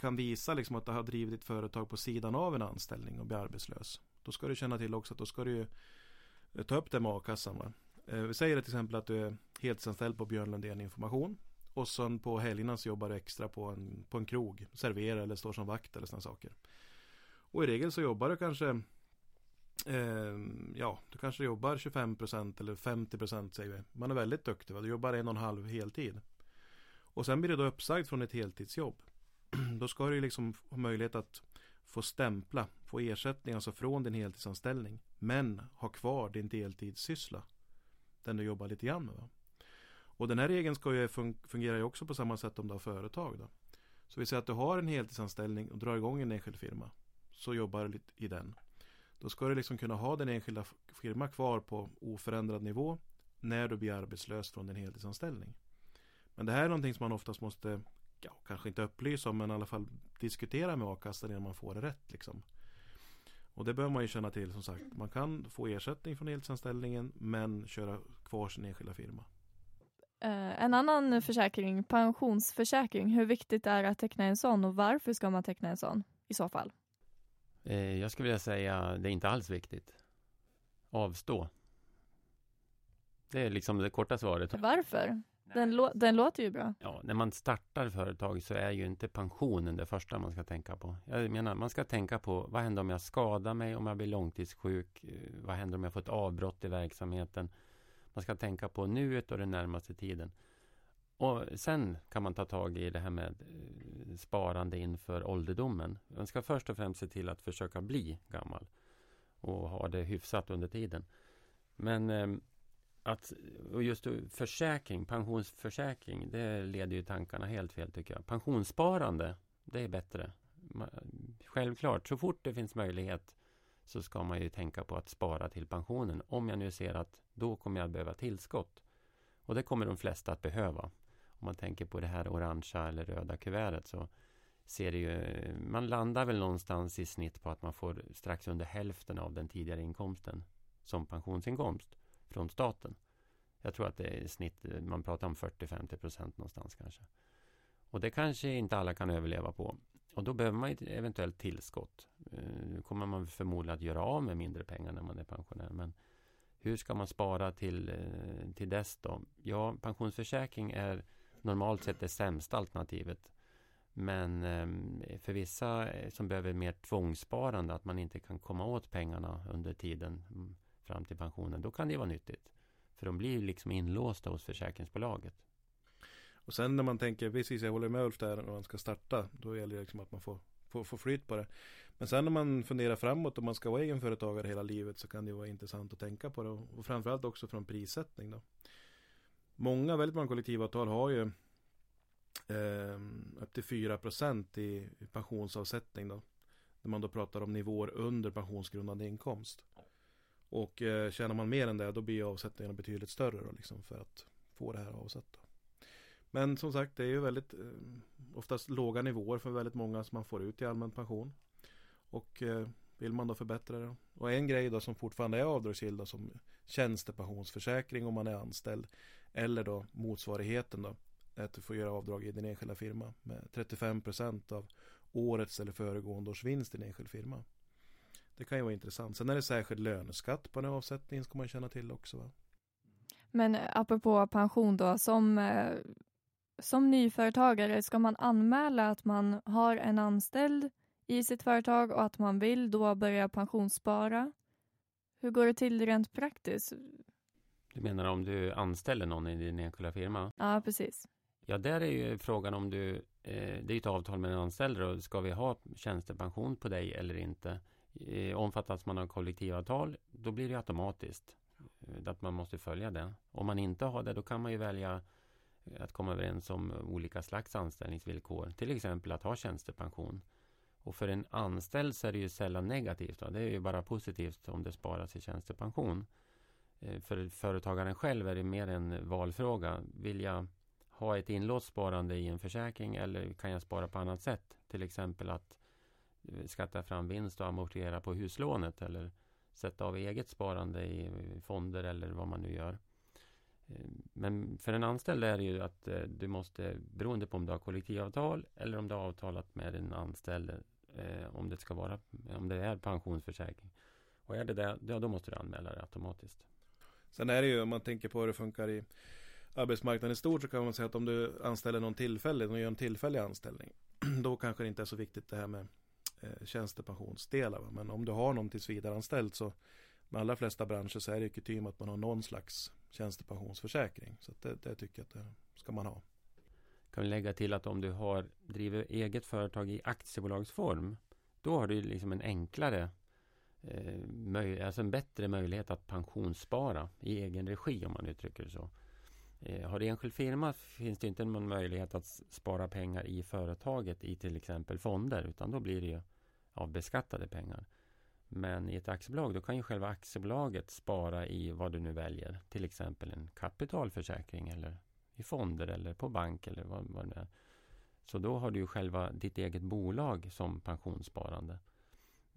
kan visa liksom att du har drivit ditt företag på sidan av en anställning och blir arbetslös. Då ska du känna till också att då ska du ju ta upp det med a-kassan. Eh, vi säger till exempel att du är heltidsanställd på Björn Lundén Information och sen på helgerna så jobbar du extra på en, på en krog, serverar eller står som vakt eller sådana saker. Och i regel så jobbar du kanske eh, Ja, du kanske jobbar 25% eller 50% säger vi. Man är väldigt duktig, va? du jobbar en och en halv heltid. Och sen blir du då uppsagd från ett heltidsjobb. [CLEARS THROAT] då ska du liksom ha möjlighet att få stämpla, få ersättning alltså från din heltidsanställning. Men ha kvar din deltidssyssla. Den du jobbar lite grann med. Va? Och den här regeln ska ju fungera ju också på samma sätt om du har företag. Då. Så vi säger att du har en heltidsanställning och drar igång en enskild firma. Så jobbar du lite i den. Då ska du liksom kunna ha den enskilda firma kvar på oförändrad nivå när du blir arbetslös från din heltidsanställning. Men det här är någonting som man oftast måste ja, kanske inte upplysa om men i alla fall diskutera med a-kassan innan man får det rätt. Liksom. Och det bör man ju känna till som sagt. Man kan få ersättning från heltidsanställningen men köra kvar sin enskilda firma. Uh, en annan försäkring, pensionsförsäkring. Hur viktigt är det att teckna en sån och varför ska man teckna en sån i så fall? Uh, jag skulle vilja säga det är inte alls viktigt. Avstå. Det är liksom det korta svaret. Varför? Den, lå den, låter ju bra. Ja, när man startar företag så är ju inte pensionen det första man ska tänka på. Jag menar, man ska tänka på vad händer om jag skadar mig, om jag blir långtidssjuk? Eh, vad händer om jag får ett avbrott i verksamheten? Man ska tänka på nuet och den närmaste tiden. Och sen kan man ta tag i det här med eh, sparande inför ålderdomen. Man ska först och främst se till att försöka bli gammal och ha det hyfsat under tiden. Men ehm, att, och just försäkring, pensionsförsäkring, det leder ju tankarna helt fel tycker jag. Pensionssparande, det är bättre. Självklart, så fort det finns möjlighet så ska man ju tänka på att spara till pensionen. Om jag nu ser att då kommer jag behöva tillskott. Och det kommer de flesta att behöva. Om man tänker på det här orangea eller röda kuvertet så ser det ju, man landar väl någonstans i snitt på att man får strax under hälften av den tidigare inkomsten som pensionsinkomst från staten. Jag tror att det är i snitt, man pratar om 40-50 procent någonstans kanske. Och det kanske inte alla kan överleva på. Och då behöver man ett eventuellt tillskott. Eh, nu kommer man förmodligen att göra av med mindre pengar när man är pensionär. Men Hur ska man spara till, eh, till dess då? Ja, pensionsförsäkring är normalt sett det sämsta alternativet. Men eh, för vissa som behöver mer tvångssparande, att man inte kan komma åt pengarna under tiden fram till pensionen, då kan det vara nyttigt. För de blir liksom inlåsta hos försäkringsbolaget. Och sen när man tänker, precis jag håller med Ulf där, när man ska starta, då gäller det liksom att man får, får, får flyt på det. Men sen när man funderar framåt, om man ska vara egenföretagare hela livet, så kan det vara intressant att tänka på det. Och framförallt också från prissättning då. Många, väldigt många kollektivavtal har ju eh, upp till 4 i pensionsavsättning då. När man då pratar om nivåer under pensionsgrundande inkomst. Och eh, tjänar man mer än det då blir avsättningarna betydligt större då, liksom, för att få det här avsatt. Men som sagt det är ju väldigt eh, oftast låga nivåer för väldigt många som man får ut i allmän pension. Och eh, vill man då förbättra det. Och en grej då som fortfarande är avdragsgill då som tjänstepensionsförsäkring om man är anställd. Eller då motsvarigheten då. Att du får göra avdrag i din enskilda firma med 35% av årets eller föregående års vinst i din enskild firma. Det kan ju vara intressant. Sen är det särskild löneskatt på den avsättningen ska man känna till också. Va? Men eh, apropå pension då, som, eh, som nyföretagare, ska man anmäla att man har en anställd i sitt företag och att man vill då börja pensionsspara? Hur går det till rent praktiskt? Du menar om du anställer någon i din enskilda firma? Ja, precis. Ja, där är ju frågan om du, eh, det är ett avtal med en anställd och ska vi ha tjänstepension på dig eller inte? Eh, omfattas man av kollektivavtal, då blir det automatiskt eh, att man måste följa det. Om man inte har det, då kan man ju välja eh, att komma överens om olika slags anställningsvillkor. Till exempel att ha tjänstepension. Och för en anställd så är det ju sällan negativt. Då. Det är ju bara positivt om det sparas i tjänstepension. För företagaren själv är det mer en valfråga. Vill jag ha ett inlåst sparande i en försäkring eller kan jag spara på annat sätt? Till exempel att eh, skatta fram vinst och amortera på huslånet eller sätta av eget sparande i fonder eller vad man nu gör. Eh, men för en anställd är det ju att eh, du måste, beroende på om du har kollektivavtal eller om du har avtalat med din anställd eh, om det ska vara, om det är pensionsförsäkring. Och är det det, ja, då måste du anmäla det automatiskt. Sen är det ju om man tänker på hur det funkar i arbetsmarknaden i stort så kan man säga att om du anställer någon tillfällig, och gör en tillfällig anställning. [CLEARS THROAT] Då kanske det inte är så viktigt det här med eh, tjänstepensionsdelar. Va? Men om du har någon tillsvidareanställd så med allra flesta branscher så är det kutym att man har någon slags tjänstepensionsförsäkring. Så det, det tycker jag att det ska man ha. Kan vi lägga till att om du har driver eget företag i aktiebolagsform då har du liksom en enklare eh, alltså en bättre möjlighet att pensionsspara i egen regi om man uttrycker det så. Eh, har du enskild firma finns det inte någon möjlighet att spara pengar i företaget i till exempel fonder utan då blir det ju av beskattade pengar. Men i ett aktiebolag då kan ju själva aktiebolaget spara i vad du nu väljer. Till exempel en kapitalförsäkring eller i fonder eller på bank eller vad, vad det är. Så då har du ju själva ditt eget bolag som pensionssparande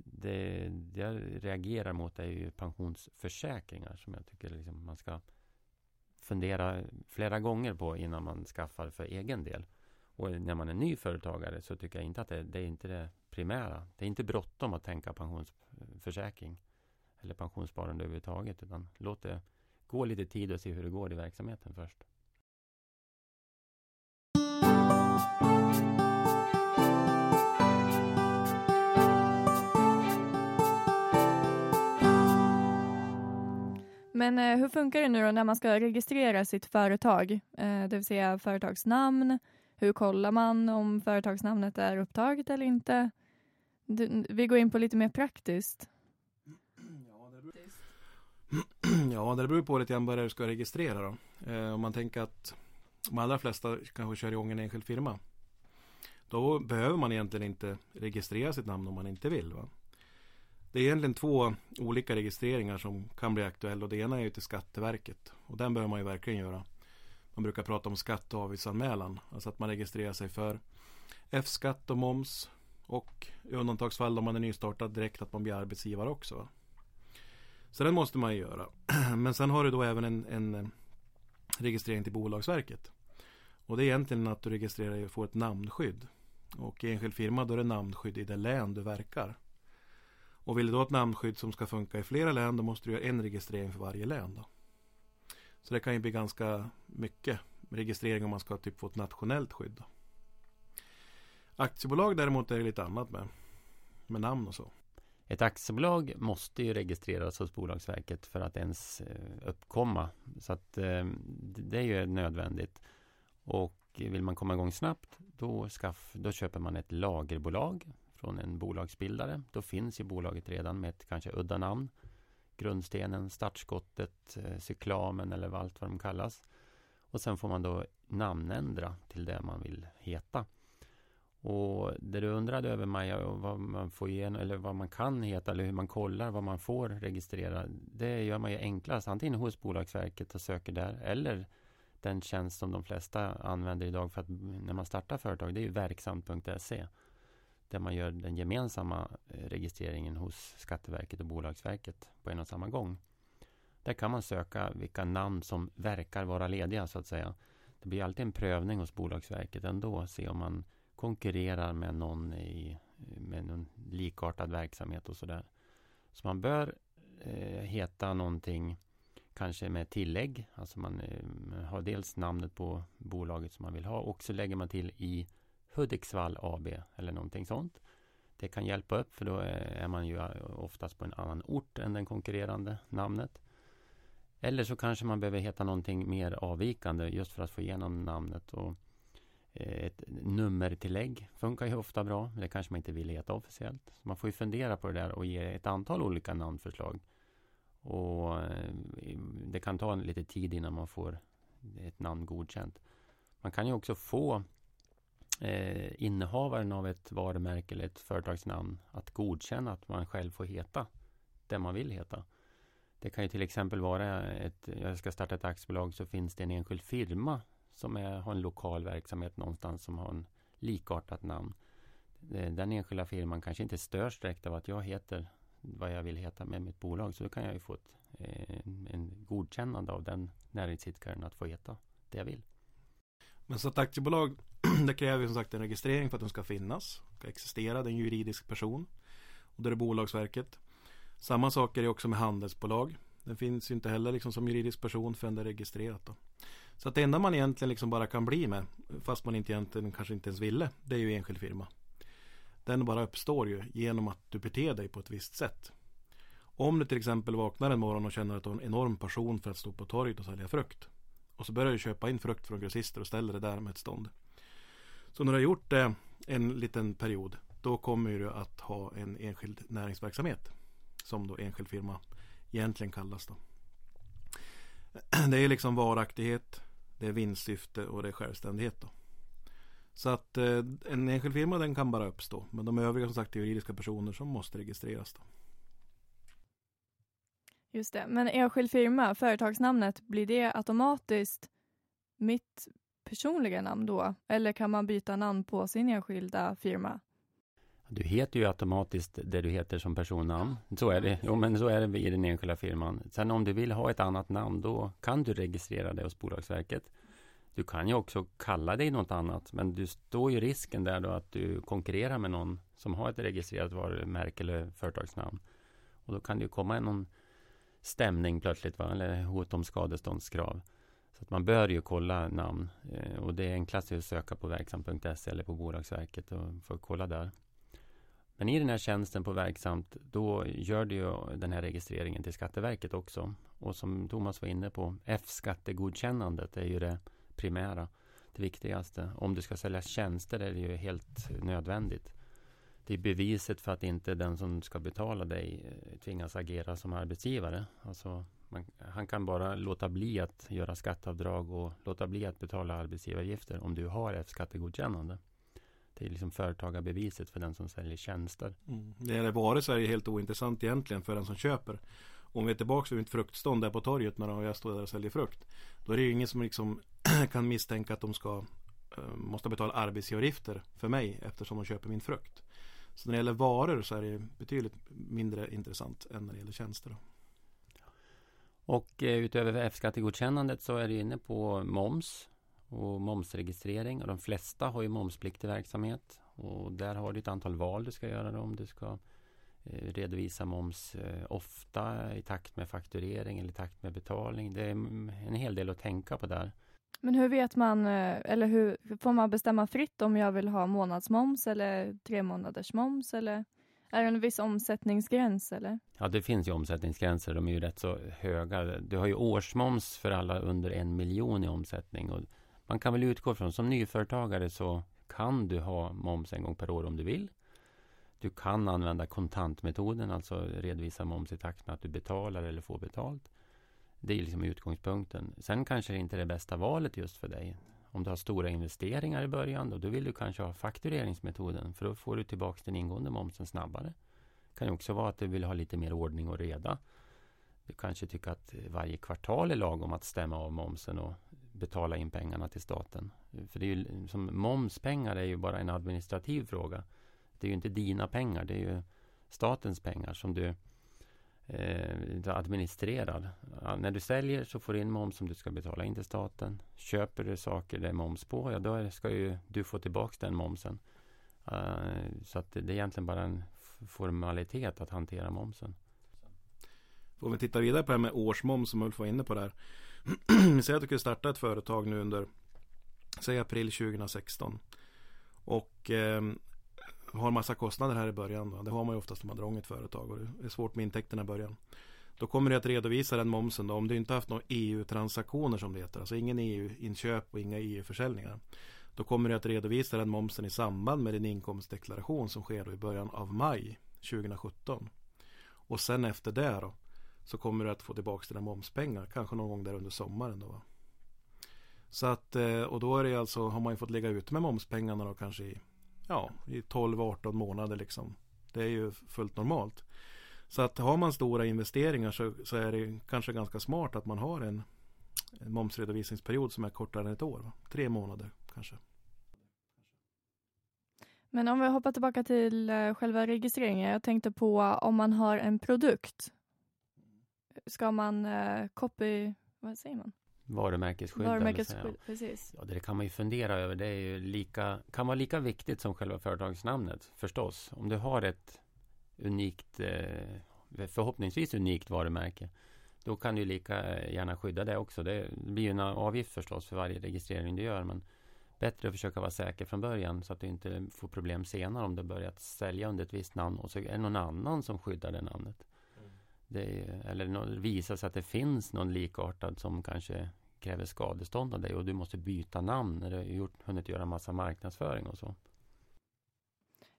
det, det jag reagerar mot är ju pensionsförsäkringar som jag tycker liksom man ska fundera flera gånger på innan man skaffar för egen del. Och när man är ny företagare så tycker jag inte att det, det är inte det primära. Det är inte bråttom att tänka pensionsförsäkring eller pensionssparande överhuvudtaget utan låt det gå lite tid och se hur det går i verksamheten först. Men eh, hur funkar det nu då när man ska registrera sitt företag? Eh, det vill säga företagsnamn. Hur kollar man om företagsnamnet är upptaget eller inte? Du, vi går in på lite mer praktiskt. [CLEARS THROAT] Ja, det beror på lite grann vad du ska registrera då. Eh, om man tänker att de allra flesta kanske kör igång en enskild firma. Då behöver man egentligen inte registrera sitt namn om man inte vill. Va? Det är egentligen två olika registreringar som kan bli aktuella och det ena är ju till Skatteverket och den behöver man ju verkligen göra. Man brukar prata om skatte och avgiftsanmälan, alltså att man registrerar sig för F-skatt och moms och i undantagsfall om man är nystartad direkt att man blir arbetsgivare också. Så den måste man ju göra. [CLEARS THROAT] Men sen har du då även en, en eh, registrering till Bolagsverket. Och det är egentligen att du registrerar dig och får ett namnskydd. Och i enskild firma då är det namnskydd i det län du verkar. Och vill du ha ett namnskydd som ska funka i flera län då måste du göra en registrering för varje län. Då. Så det kan ju bli ganska mycket registrering om man ska typ få ett nationellt skydd. Då. Aktiebolag däremot är det lite annat med, med namn och så. Ett aktiebolag måste ju registreras hos Bolagsverket för att ens eh, uppkomma. Så att eh, det är ju nödvändigt. Och vill man komma igång snabbt då, skaff, då köper man ett lagerbolag från en bolagsbildare. Då finns ju bolaget redan med ett kanske udda namn. Grundstenen, startskottet, eh, cyklamen eller allt vad de kallas. Och sen får man då namnändra till det man vill heta. Och det du undrade över Maja, vad man får igenom, eller vad man kan heta eller hur man kollar vad man får registrera. Det gör man ju enklast antingen hos Bolagsverket och söker där eller den tjänst som de flesta använder idag för att när man startar företag. Det är ju verksamt.se där man gör den gemensamma eh, registreringen hos Skatteverket och Bolagsverket på en och samma gång. Där kan man söka vilka namn som verkar vara lediga så att säga. Det blir alltid en prövning hos Bolagsverket ändå, se om man konkurrerar med någon i med någon likartad verksamhet och sådär. Så man bör eh, heta någonting kanske med tillägg. Alltså man eh, har dels namnet på bolaget som man vill ha och så lägger man till i Hudiksvall AB eller någonting sånt. Det kan hjälpa upp för då eh, är man ju eh, oftast på en annan ort än den konkurrerande namnet. Eller så kanske man behöver heta någonting mer avvikande just för att få igenom namnet. Och eh, ett nummertillägg funkar ju ofta bra. Det kanske man inte vill heta officiellt. Så man får ju fundera på det där och ge ett antal olika namnförslag. Och det kan ta lite tid innan man får ett namn godkänt. Man kan ju också få eh, innehavaren av ett varumärke eller ett företagsnamn att godkänna att man själv får heta det man vill heta. Det kan ju till exempel vara ett, jag ska starta ett aktiebolag så finns det en enskild firma som är, har en lokal verksamhet någonstans som har en likartat namn. Eh, den enskilda firman kanske inte störs direkt av att jag heter vad jag vill heta med mitt bolag. Så då kan jag ju få ett, eh, en godkännande av den näringsidkaren att få heta det jag vill. Men så att aktiebolag [CLEARS THROAT] det kräver som sagt en registrering för att den ska finnas. Ska existera, det är en juridisk person. Och det är Bolagsverket. Samma sak är det också med handelsbolag. Den finns ju inte heller liksom som juridisk person förrän det är registrerat. Då. Så att det enda man egentligen liksom bara kan bli med, fast man inte egentligen kanske inte ens ville, det är ju enskild firma. Den bara uppstår ju genom att du beter dig på ett visst sätt. Om du till exempel vaknar en morgon och känner att du har en enorm passion för att stå på torget och sälja frukt. Och så börjar du köpa in frukt från grossister och ställer det där med ett stånd. Så när du har gjort det en liten period, då kommer du att ha en enskild näringsverksamhet. Som då enskild firma egentligen kallas då. Det är liksom varaktighet, det är vinstsyfte och det är självständighet. Då. Så att eh, en enskild firma den kan bara uppstå. Men de övriga som sagt är juridiska personer som måste registreras. Då. Just det, men enskild firma, företagsnamnet, blir det automatiskt mitt personliga namn då? Eller kan man byta namn på sin enskilda firma? Du heter ju automatiskt det du heter som personnamn. Så är det. Jo, men så är det i den enskilda firman. Sen om du vill ha ett annat namn, då kan du registrera det hos Bolagsverket. Du kan ju också kalla dig något annat, men du står ju risken där då att du konkurrerar med någon som har ett registrerat varumärke eller företagsnamn. Och då kan det ju komma någon stämning plötsligt, va? eller hot om skadeståndskrav. Så att man bör ju kolla namn eh, och det är enklast att söka på verksamt.se eller på Bolagsverket och få kolla där. Men i den här tjänsten på Verksamt då gör du ju den här registreringen till Skatteverket också. Och som Thomas var inne på, F-skattegodkännandet är ju det primära, det viktigaste. Om du ska sälja tjänster är det ju helt nödvändigt. Det är beviset för att inte den som ska betala dig eh, tvingas agera som arbetsgivare. Alltså man, han kan bara låta bli att göra skatteavdrag och låta bli att betala arbetsgivaravgifter om du har F-skattegodkännande. Det är liksom företagarbeviset för den som säljer tjänster. Mm. Det det varit så är det helt ointressant egentligen för den som köper. Om vi är tillbaka vid mitt fruktstånd där på torget när jag står där och säljer frukt. Då är det ju ingen som liksom [CLEARS THROAT] kan misstänka att de ska eh, måste betala arbetsgivaravgifter för mig eftersom de köper min frukt. Så när det gäller varor så är det betydligt mindre intressant än när det gäller tjänster. Och eh, utöver F-skattegodkännandet så är du inne på moms och momsregistrering. Och de flesta har ju momspliktig verksamhet. Och där har du ett antal val du ska göra om du ska eh, redovisa moms eh, ofta i takt med fakturering eller i takt med betalning. Det är en hel del att tänka på där. Men hur vet man, eh, eller hur får man bestämma fritt om jag vill ha månadsmoms eller tre månaders moms eller är det en viss omsättningsgräns eller? Ja, det finns ju omsättningsgränser. De är ju rätt så höga. Du har ju årsmoms för alla under en miljon i omsättning. Och man kan väl utgå från, som nyföretagare så kan du ha moms en gång per år om du vill. Du kan använda kontantmetoden, alltså redovisa moms i takt med att du betalar eller får betalt. Det är liksom utgångspunkten. Sen kanske det inte är det bästa valet just för dig. Om du har stora investeringar i början, då, då vill du kanske ha faktureringsmetoden för då får du tillbaka den ingående momsen snabbare. Det kan också vara att du vill ha lite mer ordning och reda. Du kanske tycker att varje kvartal är lagom att stämma av momsen och betala in pengarna till staten. För det är ju, som momspengar är ju bara en administrativ fråga. Det är ju inte dina pengar, det är ju statens pengar som du eh, administrerad. Ja, när du säljer så får du in moms som du ska betala in till staten. Köper du saker det är moms på, ja då ska ju du få tillbaka den momsen. Uh, så att det, är egentligen bara en formalitet att hantera momsen. Om vi tittar vidare på det här med årsmoms som Ulf var inne på där. [CLEARS THROAT] Säg att du skulle starta ett företag nu under Säg april 2016. Och eh, har massa kostnader här i början. Då. Det har man ju oftast när man drar igång ett företag och det är svårt med intäkterna i början. Då kommer du att redovisa den momsen då, om du inte haft några EU-transaktioner som det heter. Alltså ingen EU-inköp och inga EU-försäljningar. Då kommer du att redovisa den momsen i samband med din inkomstdeklaration som sker då i början av maj 2017. Och sen efter det då så kommer du att få tillbaka dina momspengar. Kanske någon gång där under sommaren då. Så att, eh, och då är det alltså, har man ju fått lägga ut med momspengarna då kanske i ja, i 12-18 månader liksom. Det är ju fullt normalt. Så att har man stora investeringar så, så är det kanske ganska smart att man har en, en momsredovisningsperiod som är kortare än ett år. Va? Tre månader kanske. Men om vi hoppar tillbaka till eh, själva registreringen. Jag tänkte på om man har en produkt. Ska man eh, copy, vad säger man? Varumärkesskydd. Varumärkesskydd, precis. Ja, det kan man ju fundera över. Det är ju lika, kan vara lika viktigt som själva företagsnamnet förstås. Om du har ett unikt, eh, förhoppningsvis unikt varumärke, då kan du lika gärna skydda det också. Det blir ju en avgift förstås för varje registrering du gör, men bättre att försöka vara säker från början så att du inte får problem senare om du börjat sälja under ett visst namn och så är det någon annan som skyddar det namnet. Det, eller visar sig att det finns någon likartad som kanske kräver skadestånd av dig och du måste byta namn när du har gjort, hunnit göra massa marknadsföring och så.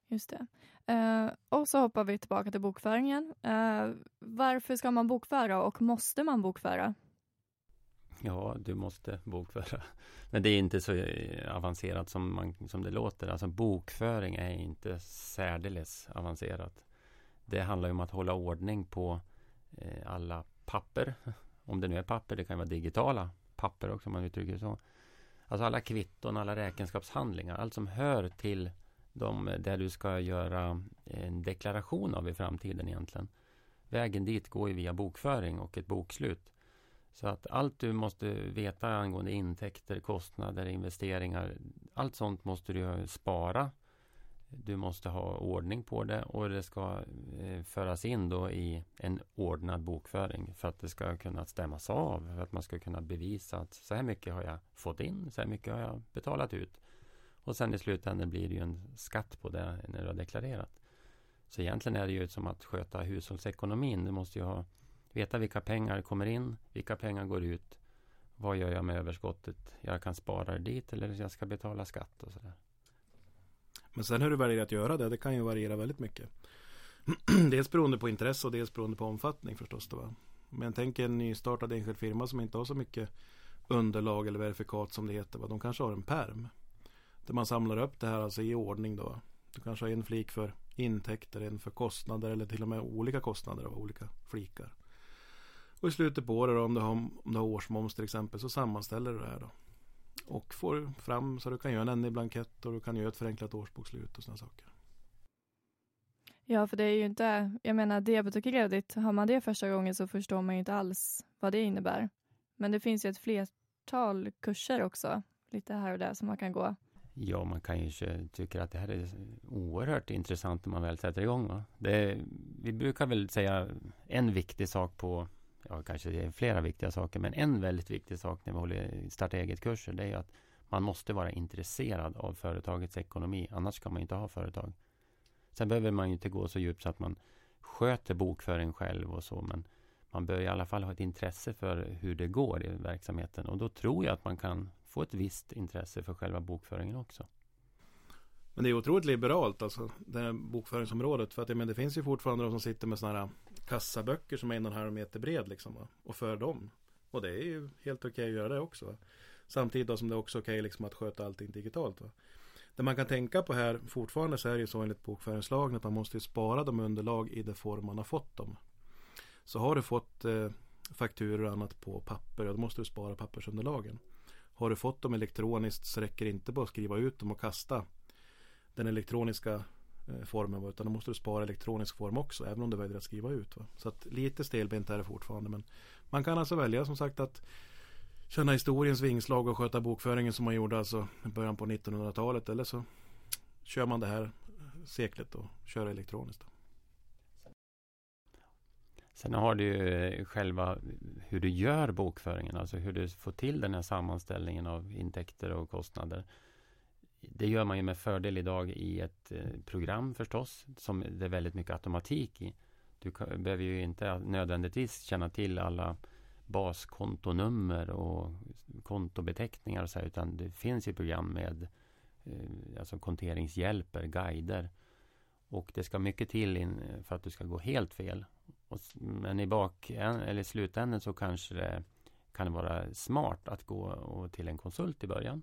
Just det. Uh, och så hoppar vi tillbaka till bokföringen. Uh, varför ska man bokföra och måste man bokföra? Ja, du måste bokföra. Men det är inte så eh, avancerat som, man, som det låter. Alltså bokföring är inte särdeles avancerat. Det handlar om att hålla ordning på eh, alla papper. Om det nu är papper, det kan vara digitala papper också om man uttrycker det så. Alltså alla kvitton, alla räkenskapshandlingar, allt som hör till de där du ska göra en deklaration av i framtiden egentligen. Vägen dit går ju via bokföring och ett bokslut. Så att allt du måste veta angående intäkter, kostnader, investeringar, allt sånt måste du spara du måste ha ordning på det och det ska eh, föras in då i en ordnad bokföring för att det ska kunna stämmas av. För att man ska kunna bevisa att så här mycket har jag fått in, så här mycket har jag betalat ut. Och sen i slutändan blir det ju en skatt på det när du har deklarerat. Så egentligen är det ju som att sköta hushållsekonomin. Du måste ju ha, veta vilka pengar kommer in, vilka pengar går ut. Vad gör jag med överskottet? Jag kan spara det dit eller jag ska betala skatt och sådär. Men sen hur du väljer att göra det, det kan ju variera väldigt mycket. [CLEARS THROAT] dels beroende på intresse och dels beroende på omfattning förstås. Då, va? Men tänk en nystartad enskild firma som inte har så mycket underlag eller verifikat som det heter. Va? De kanske har en perm. Där man samlar upp det här alltså i ordning då. Du kanske har en flik för intäkter, en för kostnader eller till och med olika kostnader av olika flikar. Och i slutet på året då, om du har, om du har årsmoms till exempel så sammanställer du det här då och får fram så du kan göra en NI-blankett och du kan göra ett förenklat årsbokslut och sådana saker. Ja, för det är ju inte, jag menar debet och kredit, har man det första gången så förstår man ju inte alls vad det innebär. Men det finns ju ett flertal kurser också, lite här och där som man kan gå. Ja, man kan ju tycka att det här är oerhört intressant när man väl sätter igång. Va? Det, vi brukar väl säga en viktig sak på, ja kanske det är flera viktiga saker, men en väldigt viktig sak när vi håller starta eget-kurser, det är att man måste vara intresserad av företagets ekonomi, annars ska man inte ha företag. Sen behöver man ju inte gå så djupt så att man sköter bokföring själv och så, men man bör i alla fall ha ett intresse för hur det går i verksamheten och då tror jag att man kan få ett visst intresse för själva bokföringen också. Men det är otroligt liberalt alltså, det här bokföringsområdet. För att men, det finns ju fortfarande de som sitter med sådana här kassaböcker som är en och en halv meter bred liksom. Va? Och för dem. Och det är ju helt okej okay att göra det också. Va? Samtidigt då som det är också okej okay, liksom att sköta allting digitalt. Va? Det man kan tänka på här fortfarande så är det ju så enligt bokföringslagen att man måste spara de underlag i det form man har fått dem. Så har du fått eh, fakturor och annat på papper, då måste du spara pappersunderlagen. Har du fått dem elektroniskt så räcker det inte bara att skriva ut dem och kasta den elektroniska Eh, formen utan då måste du spara elektronisk form också även om du väljer att skriva ut. Va? Så att lite stelbent är det fortfarande men man kan alltså välja som sagt att känna historiens vingslag och sköta bokföringen som man gjorde alltså i början på 1900-talet eller så kör man det här seklet och kör elektroniskt. Då. Sen har du ju eh, själva hur du gör bokföringen, alltså hur du får till den här sammanställningen av intäkter och kostnader. Det gör man ju med fördel idag i ett eh, program förstås, som det är väldigt mycket automatik i. Du behöver ju inte nödvändigtvis känna till alla baskontonummer och kontobeteckningar och så här, utan det finns ju program med eh, alltså konteringshjälper, guider. Och det ska mycket till eh, för att du ska gå helt fel. Men i bak, eller slutändan så kanske det kan vara smart att gå till en konsult i början.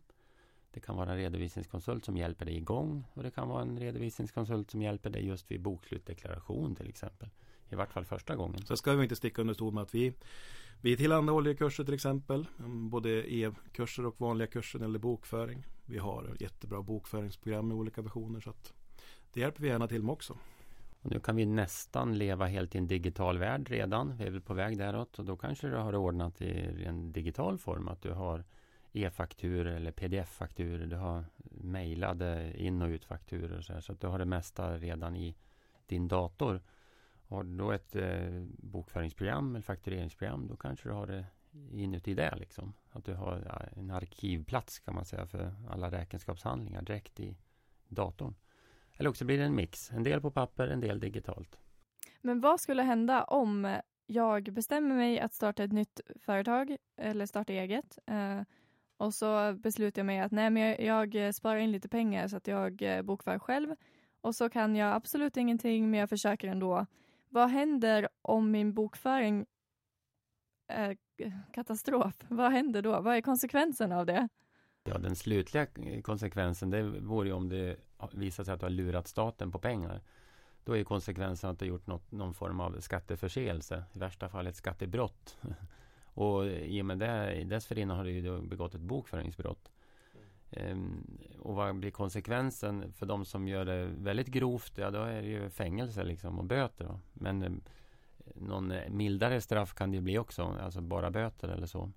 Det kan vara en redovisningskonsult som hjälper dig igång och det kan vara en redovisningskonsult som hjälper dig just vid bokslutdeklaration till exempel. I vart fall första gången. Så ska vi inte sticka under stol med att vi vi tillhandahåller kurser till exempel. Både e-kurser och vanliga kurser eller bokföring. Vi har jättebra bokföringsprogram i olika versioner. Så att det hjälper vi gärna till med också. Och nu kan vi nästan leva helt i en digital värld redan. Vi är väl på väg däråt och då kanske du har ordnat i en digital form. Att du har e-fakturor eller pdf-fakturor. Du har mejlade in och utfakturor. Så, så att du har det mesta redan i din dator. Har du då ett eh, bokföringsprogram eller faktureringsprogram då kanske du har det inuti det. Liksom. Att du har en arkivplats kan man säga för alla räkenskapshandlingar direkt i datorn. Eller också blir det en mix, en del på papper, en del digitalt. Men vad skulle hända om jag bestämmer mig att starta ett nytt företag eller starta eget eh, och så beslutar jag mig att nej, men jag, jag eh, sparar in lite pengar så att jag eh, bokför själv och så kan jag absolut ingenting men jag försöker ändå. Vad händer om min bokföring är katastrof? Vad händer då? Vad är konsekvensen av det? Ja, den slutliga konsekvensen det vore om det visar sig att du har lurat staten på pengar. Då är konsekvensen att du har gjort något, någon form av skatteförseelse. I värsta fall ett skattebrott. [LAUGHS] och i och med det, dessförinnan har du ju begått ett bokföringsbrott. Um, och vad blir konsekvensen för de som gör det väldigt grovt? Ja, då är det ju fängelse liksom och böter. Då. Men um, någon eh, mildare straff kan det bli också, alltså bara böter eller så.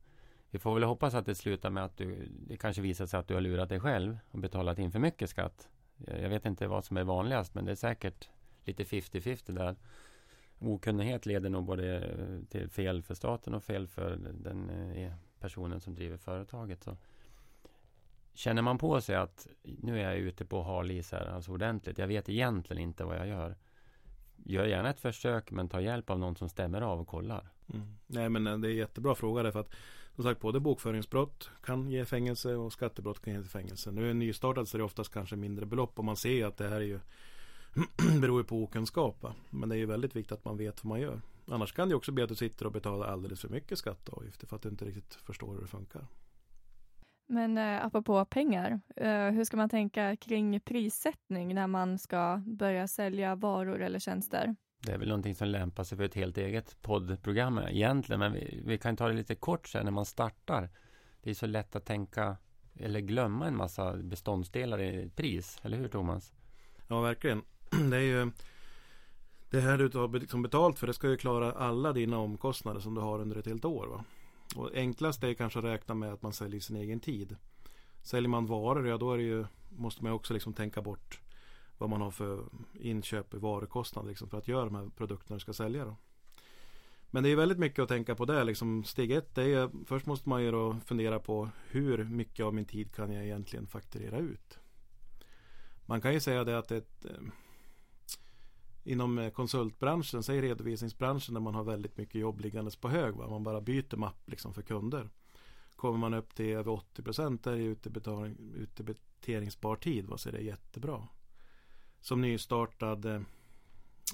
Vi får väl hoppas att det slutar med att du, det kanske visar sig att du har lurat dig själv och betalat in för mycket skatt. Jag vet inte vad som är vanligast, men det är säkert lite 50-50 där. Okunnighet leder nog både till fel för staten och fel för den eh, personen som driver företaget. Så känner man på sig att nu är jag ute på hal is här, alltså ordentligt. Jag vet egentligen inte vad jag gör. Gör gärna ett försök men ta hjälp av någon som stämmer av och kollar. Mm. Nej men eh, det är en jättebra fråga därför att som sagt både bokföringsbrott kan ge fängelse och skattebrott kan ge fängelse. Nu är det nystartat så är det oftast kanske mindre belopp och man ser ju att det här är ju [CLEARS THROAT] beror på okunskap. Va? Men det är ju väldigt viktigt att man vet vad man gör. Annars kan det också bli att du sitter och betalar alldeles för mycket skatt och avgifter för att du inte riktigt förstår hur det funkar. Men eh, apropå pengar, eh, hur ska man tänka kring prissättning när man ska börja sälja varor eller tjänster? Det är väl någonting som lämpar sig för ett helt eget poddprogram egentligen, men vi, vi kan ta det lite kort sen när man startar. Det är så lätt att tänka eller glömma en massa beståndsdelar i pris, eller hur Thomas? Ja, verkligen. [CLEARS THROAT] Det är ju det här du tar liksom betalt för, det ska ju klara alla dina omkostnader som du har under ett helt år. Va? Och enklast är kanske att räkna med att man säljer sin egen tid. Säljer man varor, ja då är det ju, måste man också liksom tänka bort vad man har för inköp i varukostnad liksom, för att göra de här produkterna du ska sälja. Då. Men det är väldigt mycket att tänka på där. Liksom, steg ett är ju, först måste man ju då fundera på hur mycket av min tid kan jag egentligen fakturera ut. Man kan ju säga det att ett, eh, inom eh, konsultbranschen, säg redovisningsbranschen där man har väldigt mycket jobb liggandes på hög. Va? Man bara byter mapp liksom för kunder. Kommer man upp till över 80 procent där är utdebiteringsbar tid. Va? Så är det jättebra. Som nystartad eh,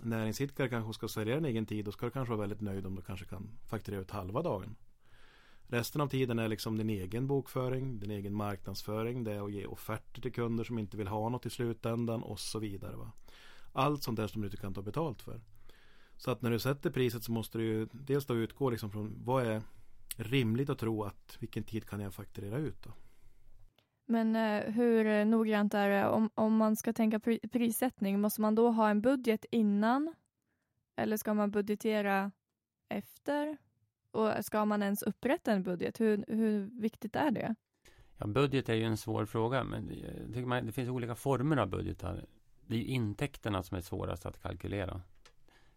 näringsidkare kanske ska sälja en egen tid. Då ska du kanske vara väldigt nöjd om du kanske kan fakturera ut halva dagen. Resten av tiden är liksom din egen bokföring, din egen marknadsföring. Det är att ge offerter till kunder som inte vill ha något i slutändan och så vidare. Va? Allt sånt där som du inte kan ta betalt för. Så att när du sätter priset så måste du ju dels då utgå liksom från vad är rimligt att tro att vilken tid kan jag fakturera ut då? Men eh, hur noggrant är det om, om man ska tänka pri prissättning? Måste man då ha en budget innan? Eller ska man budgetera efter? Och ska man ens upprätta en budget? Hur, hur viktigt är det? Ja, budget är ju en svår fråga, men jag tycker man, det finns olika former av budgetar. Det är ju intäkterna som är svårast att kalkylera.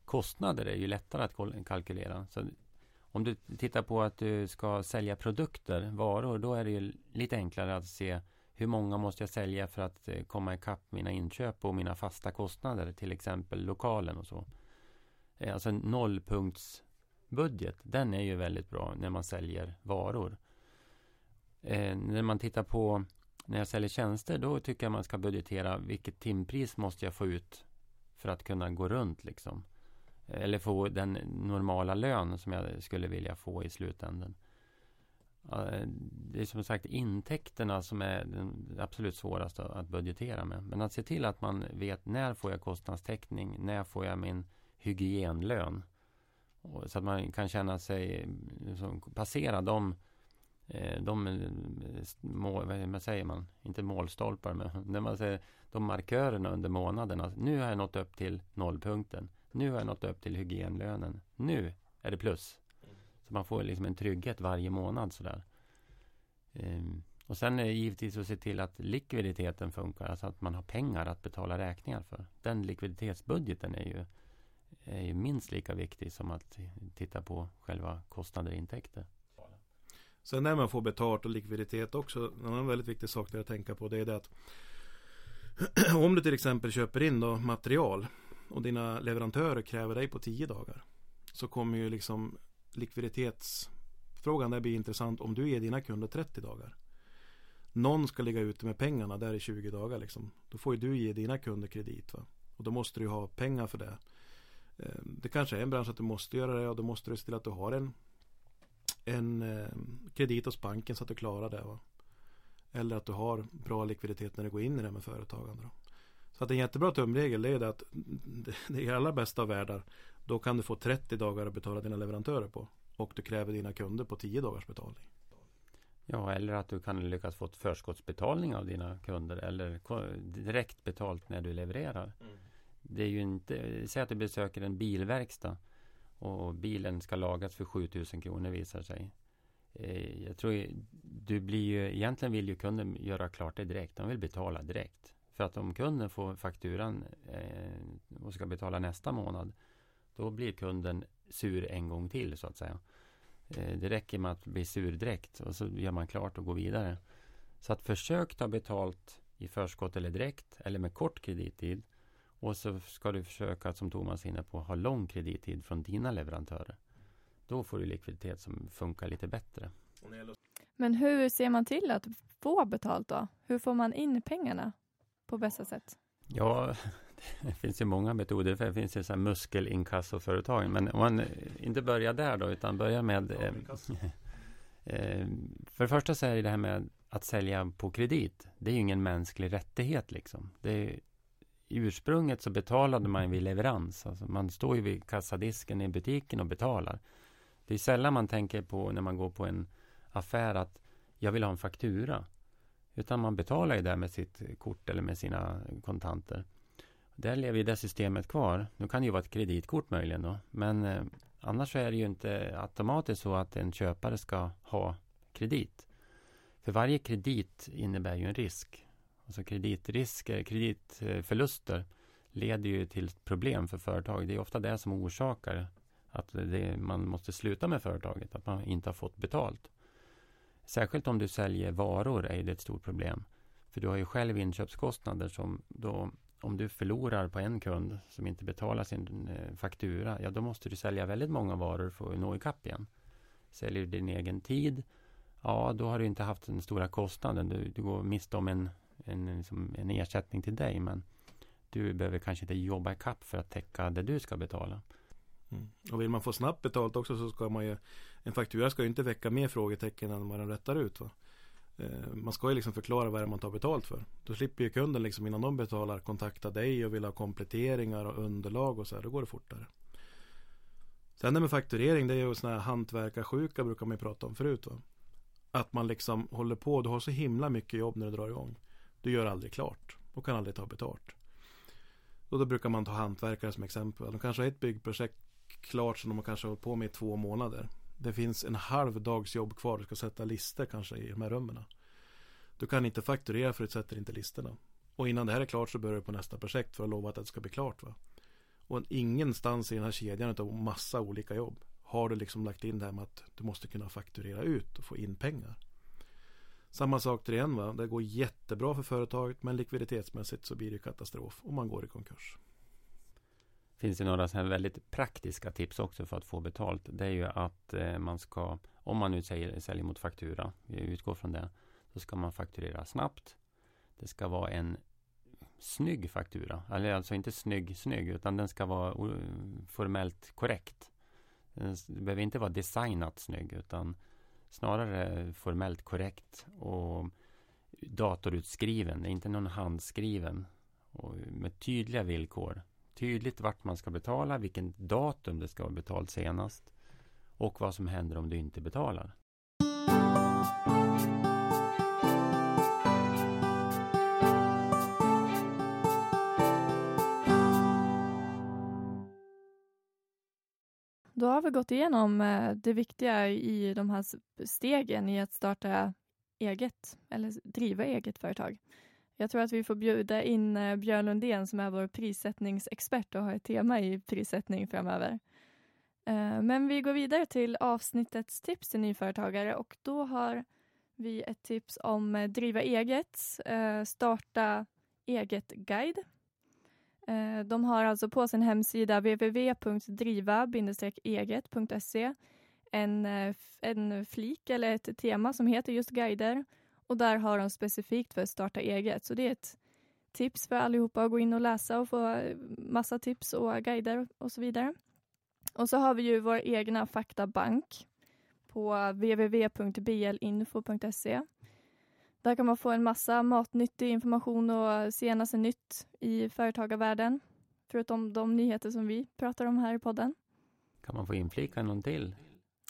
Kostnader är ju lättare att kalkylera. Så om du tittar på att du ska sälja produkter, varor, då är det ju lite enklare att se hur många måste jag sälja för att eh, komma ikapp mina inköp och mina fasta kostnader, till exempel lokalen och så. Eh, alltså en nollpunktsbudget, den är ju väldigt bra när man säljer varor. Eh, när man tittar på när jag säljer tjänster, då tycker jag man ska budgetera vilket timpris måste jag få ut för att kunna gå runt liksom. Eller få den normala lön som jag skulle vilja få i slutändan. Det är som sagt intäkterna som är den absolut svåraste att budgetera med. Men att se till att man vet när får jag kostnadstäckning, när får jag min hygienlön. Så att man kan känna sig liksom, passera de, Eh, de eh, mål, vad säger man, inte målstolpar, men [LAUGHS] när man säger de markörerna under månaderna. Nu har jag nått upp till nollpunkten. Nu har jag nått upp till hygienlönen. Nu är det plus. Så man får liksom en trygghet varje månad sådär. Ehm, och sen är det givetvis att se till att likviditeten funkar, alltså att man har pengar att betala räkningar för. Den likviditetsbudgeten är ju, är ju minst lika viktig som att titta på själva kostnader och intäkter. Sen när man får betalt och likviditet också, en annan väldigt viktig sak att tänka på det är det att [CLEARS THROAT] om du till exempel köper in då material och dina leverantörer kräver dig på tio dagar så kommer ju liksom likviditetsfrågan där blir intressant om du ger dina kunder 30 dagar. Någon ska ligga ute med pengarna där i 20 dagar liksom. Då får ju du ge dina kunder kredit va. Och då måste du ha pengar för det. Eh, det kanske är en bransch att du måste göra det och då måste du se till att du har en, en eh, kredit hos banken så att du klarar det. Va? Eller att du har bra likviditet när du går in i det med företagande. Då. Så att en jättebra tumregel är det att [LAUGHS] det är allra bästa av världar. Då kan du få 30 dagar att betala dina leverantörer på. Och du kräver dina kunder på 10 dagars betalning. Ja, eller att du kan lyckas få ett förskottsbetalning av dina kunder eller direkt betalt när du levererar. Mm. Det är ju inte, säg att du besöker en bilverkstad och bilen ska lagas för 7000 kronor visar sig. Eh, jag tror du blir ju, egentligen vill ju kunden göra klart det direkt. De vill betala direkt. För att om kunden får fakturan eh, och ska betala nästa månad då blir kunden sur en gång till så att säga. Eh, det räcker med att bli sur direkt och så gör man klart och går vidare. Så att försök ta betalt i förskott eller direkt eller med kort kredittid. Och så ska du försöka, som Thomas är inne på, ha lång kredittid från dina leverantörer. Då får du likviditet som funkar lite bättre. Men hur ser man till att få betalt då? Hur får man in pengarna? på bästa sätt? Ja, [LAUGHS] det finns ju många metoder. För det finns ju så här muskelinkassoföretag. Men om man inte börjar där då, utan börjar med... Eh, [LAUGHS] eh, för det första så är det det här med att sälja på kredit. Det är ju ingen mänsklig rättighet liksom. Det är, i ursprunget så betalade man vid leverans. Alltså man står ju vid kassadisken i butiken och betalar. Det är sällan man tänker på när man går på en affär att jag vill ha en faktura. Utan man betalar ju där med sitt kort eller med sina kontanter. Där lever ju det systemet kvar. Nu kan det ju vara ett kreditkort möjligen då. Men eh, annars är det ju inte automatiskt så att en köpare ska ha kredit. För varje kredit innebär ju en risk. Alltså kreditrisker, kreditförluster leder ju till problem för företag. Det är ofta det som orsakar att det, man måste sluta med företaget, att man inte har fått betalt. Särskilt om du säljer varor är det ett stort problem. För du har ju själv inköpskostnader som då om du förlorar på en kund som inte betalar sin eh, faktura, ja då måste du sälja väldigt många varor för att nå ikapp igen. Säljer du din egen tid, ja då har du inte haft den stora kostnaden. Du, du går miste om en, en, liksom en ersättning till dig, men du behöver kanske inte jobba ikapp för att täcka det du ska betala. Mm. Och vill man få snabbt betalt också så ska man ju En faktura ska ju inte väcka mer frågetecken än vad den rättar ut. Va? Eh, man ska ju liksom förklara vad det är man tar betalt för. Då slipper ju kunden liksom innan de betalar kontakta dig och vill ha kompletteringar och underlag och så här. Då går det fortare. Sen det med fakturering, det är ju sådana här hantverkarsjuka brukar man ju prata om förut. Va? Att man liksom håller på, du har så himla mycket jobb när du drar igång. Du gör aldrig klart och kan aldrig ta betalt. Och då brukar man ta hantverkare som exempel. De kanske har ett byggprojekt klart som de kanske har hållit på med i två månader. Det finns en halv dags jobb kvar. Du ska sätta listor kanske i de här rummen. Du kan inte fakturera för att du sätter inte listorna. Och innan det här är klart så börjar du på nästa projekt för att lova att det ska bli klart. Va? Och ingenstans i den här kedjan av massa olika jobb har du liksom lagt in det här med att du måste kunna fakturera ut och få in pengar. Samma sak till igen va. Det går jättebra för företaget men likviditetsmässigt så blir det katastrof om man går i konkurs. Finns det några så väldigt praktiska tips också för att få betalt? Det är ju att eh, man ska, om man nu säljer, säljer mot faktura, vi utgår från det, så ska man fakturera snabbt. Det ska vara en snygg faktura, eller alltså inte snygg snygg, utan den ska vara formellt korrekt. Det behöver inte vara designat snygg, utan snarare formellt korrekt och datorutskriven, inte någon handskriven och med tydliga villkor. Tydligt vart man ska betala, vilken datum det ska vara betalt senast och vad som händer om du inte betalar. Har vi gått igenom eh, det viktiga i de här stegen i att starta eget eller driva eget företag. Jag tror att vi får bjuda in eh, Björn Lundén som är vår prissättningsexpert och har ett tema i prissättning framöver. Eh, men vi går vidare till avsnittets tips till nyföretagare och då har vi ett tips om driva eget, starta eget-guide Eh, de har alltså på sin hemsida www.driva-eget.se en, eh, en flik eller ett tema som heter just guider och där har de specifikt för att starta eget. Så det är ett tips för allihopa att gå in och läsa och få massa tips och guider och så vidare. Och så har vi ju vår egna faktabank på www.blinfo.se där kan man få en massa matnyttig information och senaste nytt i företagarvärlden. Förutom de nyheter som vi pratar om här i podden. Kan man få inflika någon till?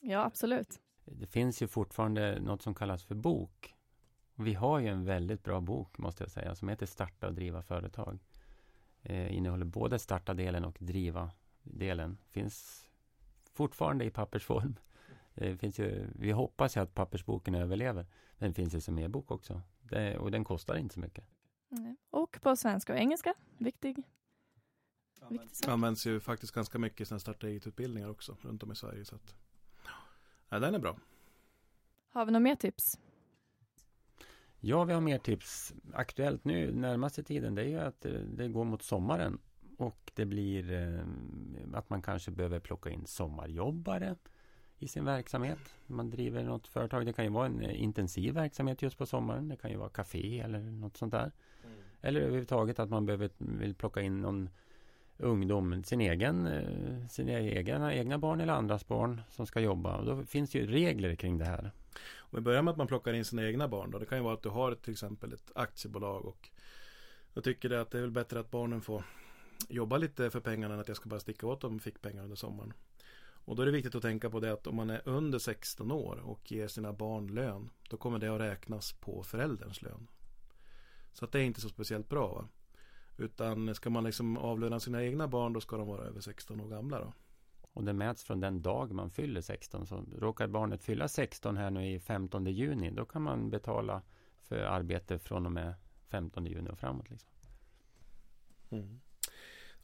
Ja, absolut. Det finns ju fortfarande något som kallas för bok. Vi har ju en väldigt bra bok, måste jag säga, som heter Starta och driva företag. Eh, innehåller både starta-delen och driva-delen. Finns fortfarande i pappersform. Det finns ju, vi hoppas ju att pappersboken överlever. Den finns ju som e-bok också. Det, och den kostar inte så mycket. Mm. Och på svenska och engelska. Viktig. Viktig sak. används ju faktiskt ganska mycket i sina starta eget-utbildningar också runt om i Sverige. Så att, ja, den är bra. Har vi några mer tips? Ja, vi har mer tips. Aktuellt nu närmaste tiden det är ju att det, det går mot sommaren och det blir eh, att man kanske behöver plocka in sommarjobbare i sin verksamhet. Man driver något företag. Det kan ju vara en eh, intensiv verksamhet just på sommaren. Det kan ju vara café eller något sånt där. Mm. Eller överhuvudtaget att man behöver, vill plocka in någon ungdom, sin egen, eh, sina egna, egna barn eller andras barn som ska jobba. Och då finns ju regler kring det här. Om vi börjar med att man plockar in sina egna barn då. Det kan ju vara att du har till exempel ett aktiebolag och jag tycker det att det är väl bättre att barnen får jobba lite för pengarna än att jag ska bara sticka åt dem fick pengar under sommaren. Och då är det viktigt att tänka på det att om man är under 16 år och ger sina barn lön då kommer det att räknas på förälderns lön. Så att det är inte så speciellt bra. Va? Utan ska man liksom avlöna sina egna barn då ska de vara över 16 år gamla. Då. Och det mäts från den dag man fyller 16. Så råkar barnet fylla 16 här nu i 15 juni, då kan man betala för arbete från och med 15 juni och framåt. Liksom. Mm.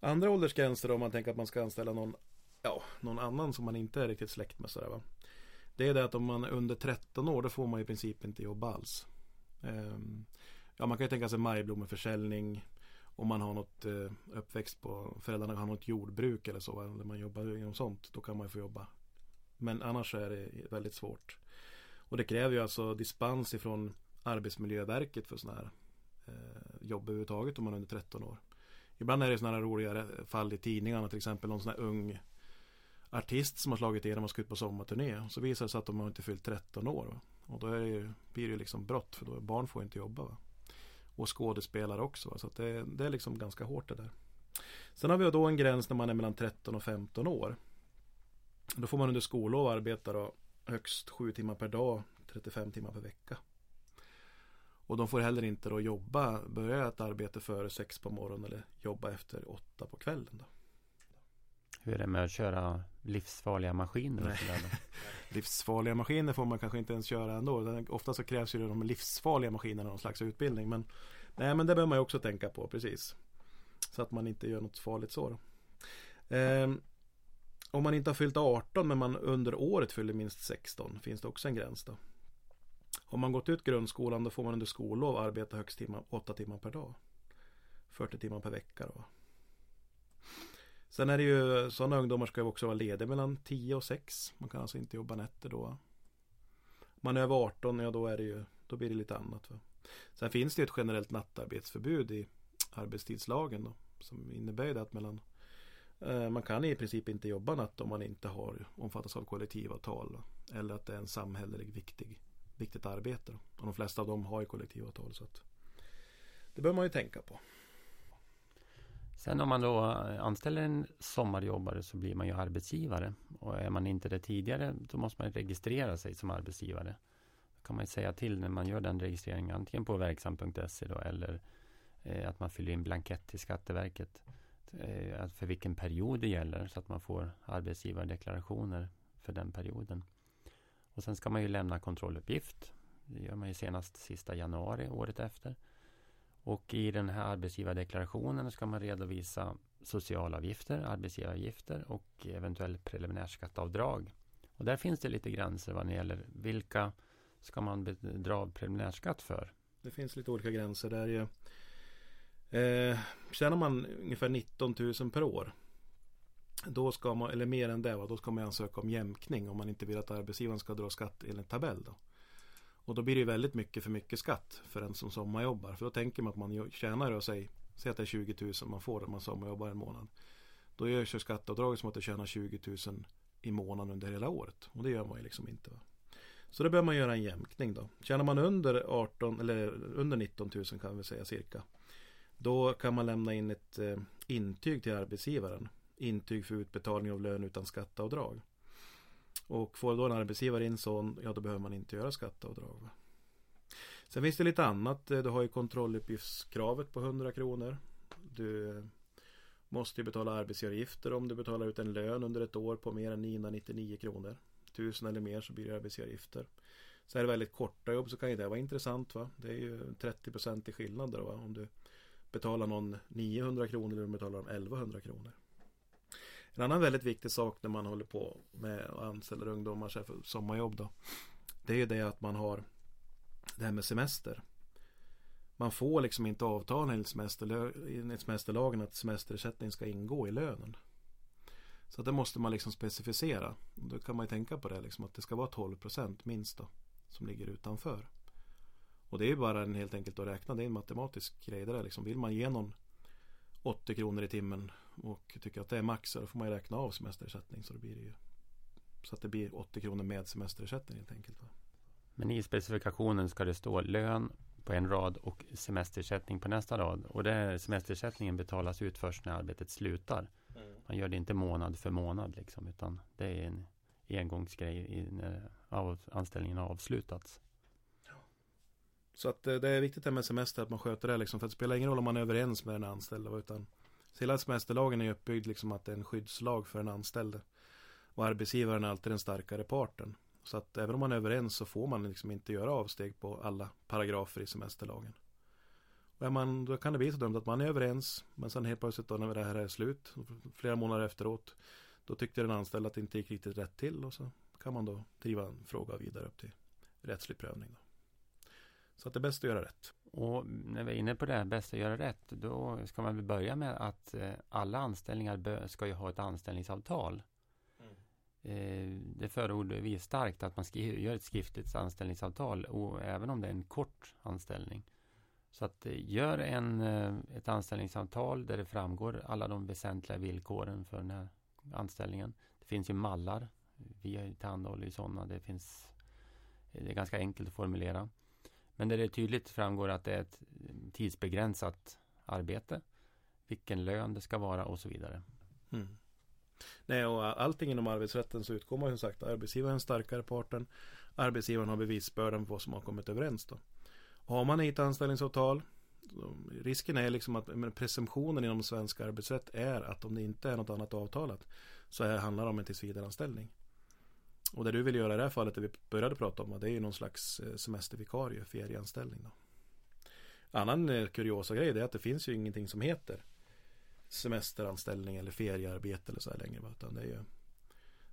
Andra åldersgränser om man tänker att man ska anställa någon, ja, någon annan som man inte är riktigt släkt med. Sådär, va? Det är det att om man är under 13 år då får man i princip inte jobba alls. Ehm, ja, man kan ju tänka sig majblommeförsäljning. Om man har något eh, uppväxt på föräldrarna har något jordbruk eller så. Eller man jobbar inom sånt. Då kan man ju få jobba. Men annars är det väldigt svårt. Och det kräver ju alltså dispens ifrån Arbetsmiljöverket för sådana här eh, jobb överhuvudtaget om man är under 13 år. Ibland är det sådana här roliga fall i tidningarna till exempel någon sån här ung artist som har slagit igenom och ska ut på sommarturné. Så visar det sig att de har inte fyllt 13 år. Och då är det ju, blir det liksom brott för då barn får inte jobba. Va? Och skådespelare också. Va? Så det, det, är liksom ganska hårt det där. Sen har vi då en gräns när man är mellan 13 och 15 år. Då får man under skollov arbeta då högst 7 timmar per dag, 35 timmar per vecka. Och de får heller inte då jobba, börja ett arbete före sex på morgonen eller jobba efter åtta på kvällen. Då. Hur är det med att köra livsfarliga maskiner? Nej. [LAUGHS] livsfarliga maskiner får man kanske inte ens köra ändå. Ofta så krävs ju de livsfarliga maskinerna någon slags utbildning. Men, nej, men det behöver man ju också tänka på precis. Så att man inte gör något farligt så. Eh, om man inte har fyllt 18 men man under året fyller minst 16 finns det också en gräns då. Om man gått ut grundskolan då får man under skollov arbeta högst timmar, 8 timmar per dag. 40 timmar per vecka då. Sen är det ju sådana ungdomar ska ju också vara lediga mellan 10 och 6. Man kan alltså inte jobba nätter då. Om man är över 18, ja då är det ju Då blir det lite annat. Va? Sen finns det ett generellt nattarbetsförbud i arbetstidslagen då. Som innebär att mellan eh, Man kan i princip inte jobba natt om man inte har omfattas av kollektivavtal. Va? Eller att det är en samhällelig viktig viktigt arbete. Då. Och de flesta av dem har ju kollektivavtal. Så att det bör man ju tänka på. Sen om man då anställer en sommarjobbare så blir man ju arbetsgivare. Och är man inte det tidigare så måste man registrera sig som arbetsgivare. Då kan man säga till när man gör den registreringen antingen på verksam.se då eller eh, att man fyller in blankett till Skatteverket. Eh, för vilken period det gäller så att man får arbetsgivardeklarationer för den perioden. Och sen ska man ju lämna kontrolluppgift. Det gör man ju senast sista januari året efter. Och i den här arbetsgivardeklarationen ska man redovisa socialavgifter, arbetsgivaravgifter och eventuellt preliminärskatteavdrag. Och där finns det lite gränser vad det gäller vilka ska man dra preliminärskatt för. Det finns lite olika gränser där ju. Eh, tjänar man ungefär 19 000 per år då ska man, eller mer än det, då ska man ansöka om jämkning om man inte vill att arbetsgivaren ska dra skatt enligt tabell. Då. Och då blir det väldigt mycket för mycket skatt för en som sommarjobbar. För då tänker man att man tjänar och säg, säg att det är 20 000 man får om man sommarjobbar en månad. Då görs ju skatteavdraget som att du tjänar 20 000 i månaden under hela året. Och det gör man ju liksom inte. Va? Så då behöver man göra en jämkning då. Tjänar man under 18 eller under 19 000 kan vi säga cirka. Då kan man lämna in ett eh, intyg till arbetsgivaren intyg för utbetalning av lön utan skatteavdrag. Och får då en arbetsgivare in sån, ja då behöver man inte göra skatteavdrag. Sen finns det lite annat. Du har ju kontrolluppgiftskravet på 100 kronor. Du måste ju betala arbetsgivaravgifter om du betalar ut en lön under ett år på mer än 999 kronor. Tusen eller mer så blir det arbetsgivaravgifter. Så är det väldigt korta jobb så kan ju det vara intressant. va Det är ju 30 i skillnad då, va? om du betalar någon 900 kronor eller om du betalar dem 1100 kronor. En annan väldigt viktig sak när man håller på med att anställa ungdomar för sommarjobb då. Det är ju det att man har det här med semester. Man får liksom inte avtal enligt, semester, enligt semesterlagen att semesterersättning ska ingå i lönen. Så det måste man liksom specificera. Då kan man ju tänka på det liksom att det ska vara 12 procent minst då. Som ligger utanför. Och det är ju bara en, helt enkelt att räkna. Det är en matematisk grej. Där, liksom. Vill man ge någon 80 kronor i timmen och tycker att det är max så då får man ju räkna av semesterersättning så, det blir ju, så att det blir 80 kronor med semesterersättning helt enkelt. Va? Men i specifikationen ska det stå lön på en rad och semesterersättning på nästa rad. Och det, semesterersättningen betalas ut först när arbetet slutar. Mm. Man gör det inte månad för månad liksom, utan det är en engångsgrej när anställningen har avslutats. Så att eh, det är viktigt det med semester att man sköter det liksom. För det spelar ingen roll om man är överens med den anställda. Utan hela semesterlagen är uppbyggd liksom att det är en skyddslag för den anställde. Och arbetsgivaren är alltid den starkare parten. Så att även om man är överens så får man liksom inte göra avsteg på alla paragrafer i semesterlagen. Och man, då kan det bli så dumt att man är överens men sen helt plötsligt då när det här är slut, flera månader efteråt, då tyckte den anställda att det inte gick riktigt rätt till och så kan man då driva en fråga vidare upp till rättslig prövning. Då. Så att det är bäst att göra rätt. Och när vi är inne på det här, bäst att göra rätt, då ska man väl börja med att eh, alla anställningar ska ju ha ett anställningsavtal. Mm. Eh, det förordar vi starkt att man gör ett skriftligt anställningsavtal, och även om det är en kort anställning. Så att eh, gör en, ett anställningsavtal där det framgår alla de väsentliga villkoren för den här anställningen. Det finns ju mallar. Vi tillhandahåller ju sådana. Det finns det är ganska enkelt att formulera. Men där det tydligt framgår att det är ett tidsbegränsat arbete. Vilken lön det ska vara och så vidare. Mm. Nej, och allting inom arbetsrätten så utgår man ju som sagt arbetsgivaren den starkare parten. Arbetsgivaren har bevisbördan på vad som har kommit överens då. Har man ett anställningsavtal Risken är liksom att presumtionen inom svensk arbetsrätt är att om det inte är något annat avtalat så här handlar det om en tillsvidareanställning. Och det du vill göra i det här fallet, det vi började prata om, det är ju någon slags eh, semestervikarie, ferieanställning. Då. Annan eh, kuriosa grej är att det finns ju ingenting som heter semesteranställning eller feriearbete eller så här längre. Va? Utan det är ju,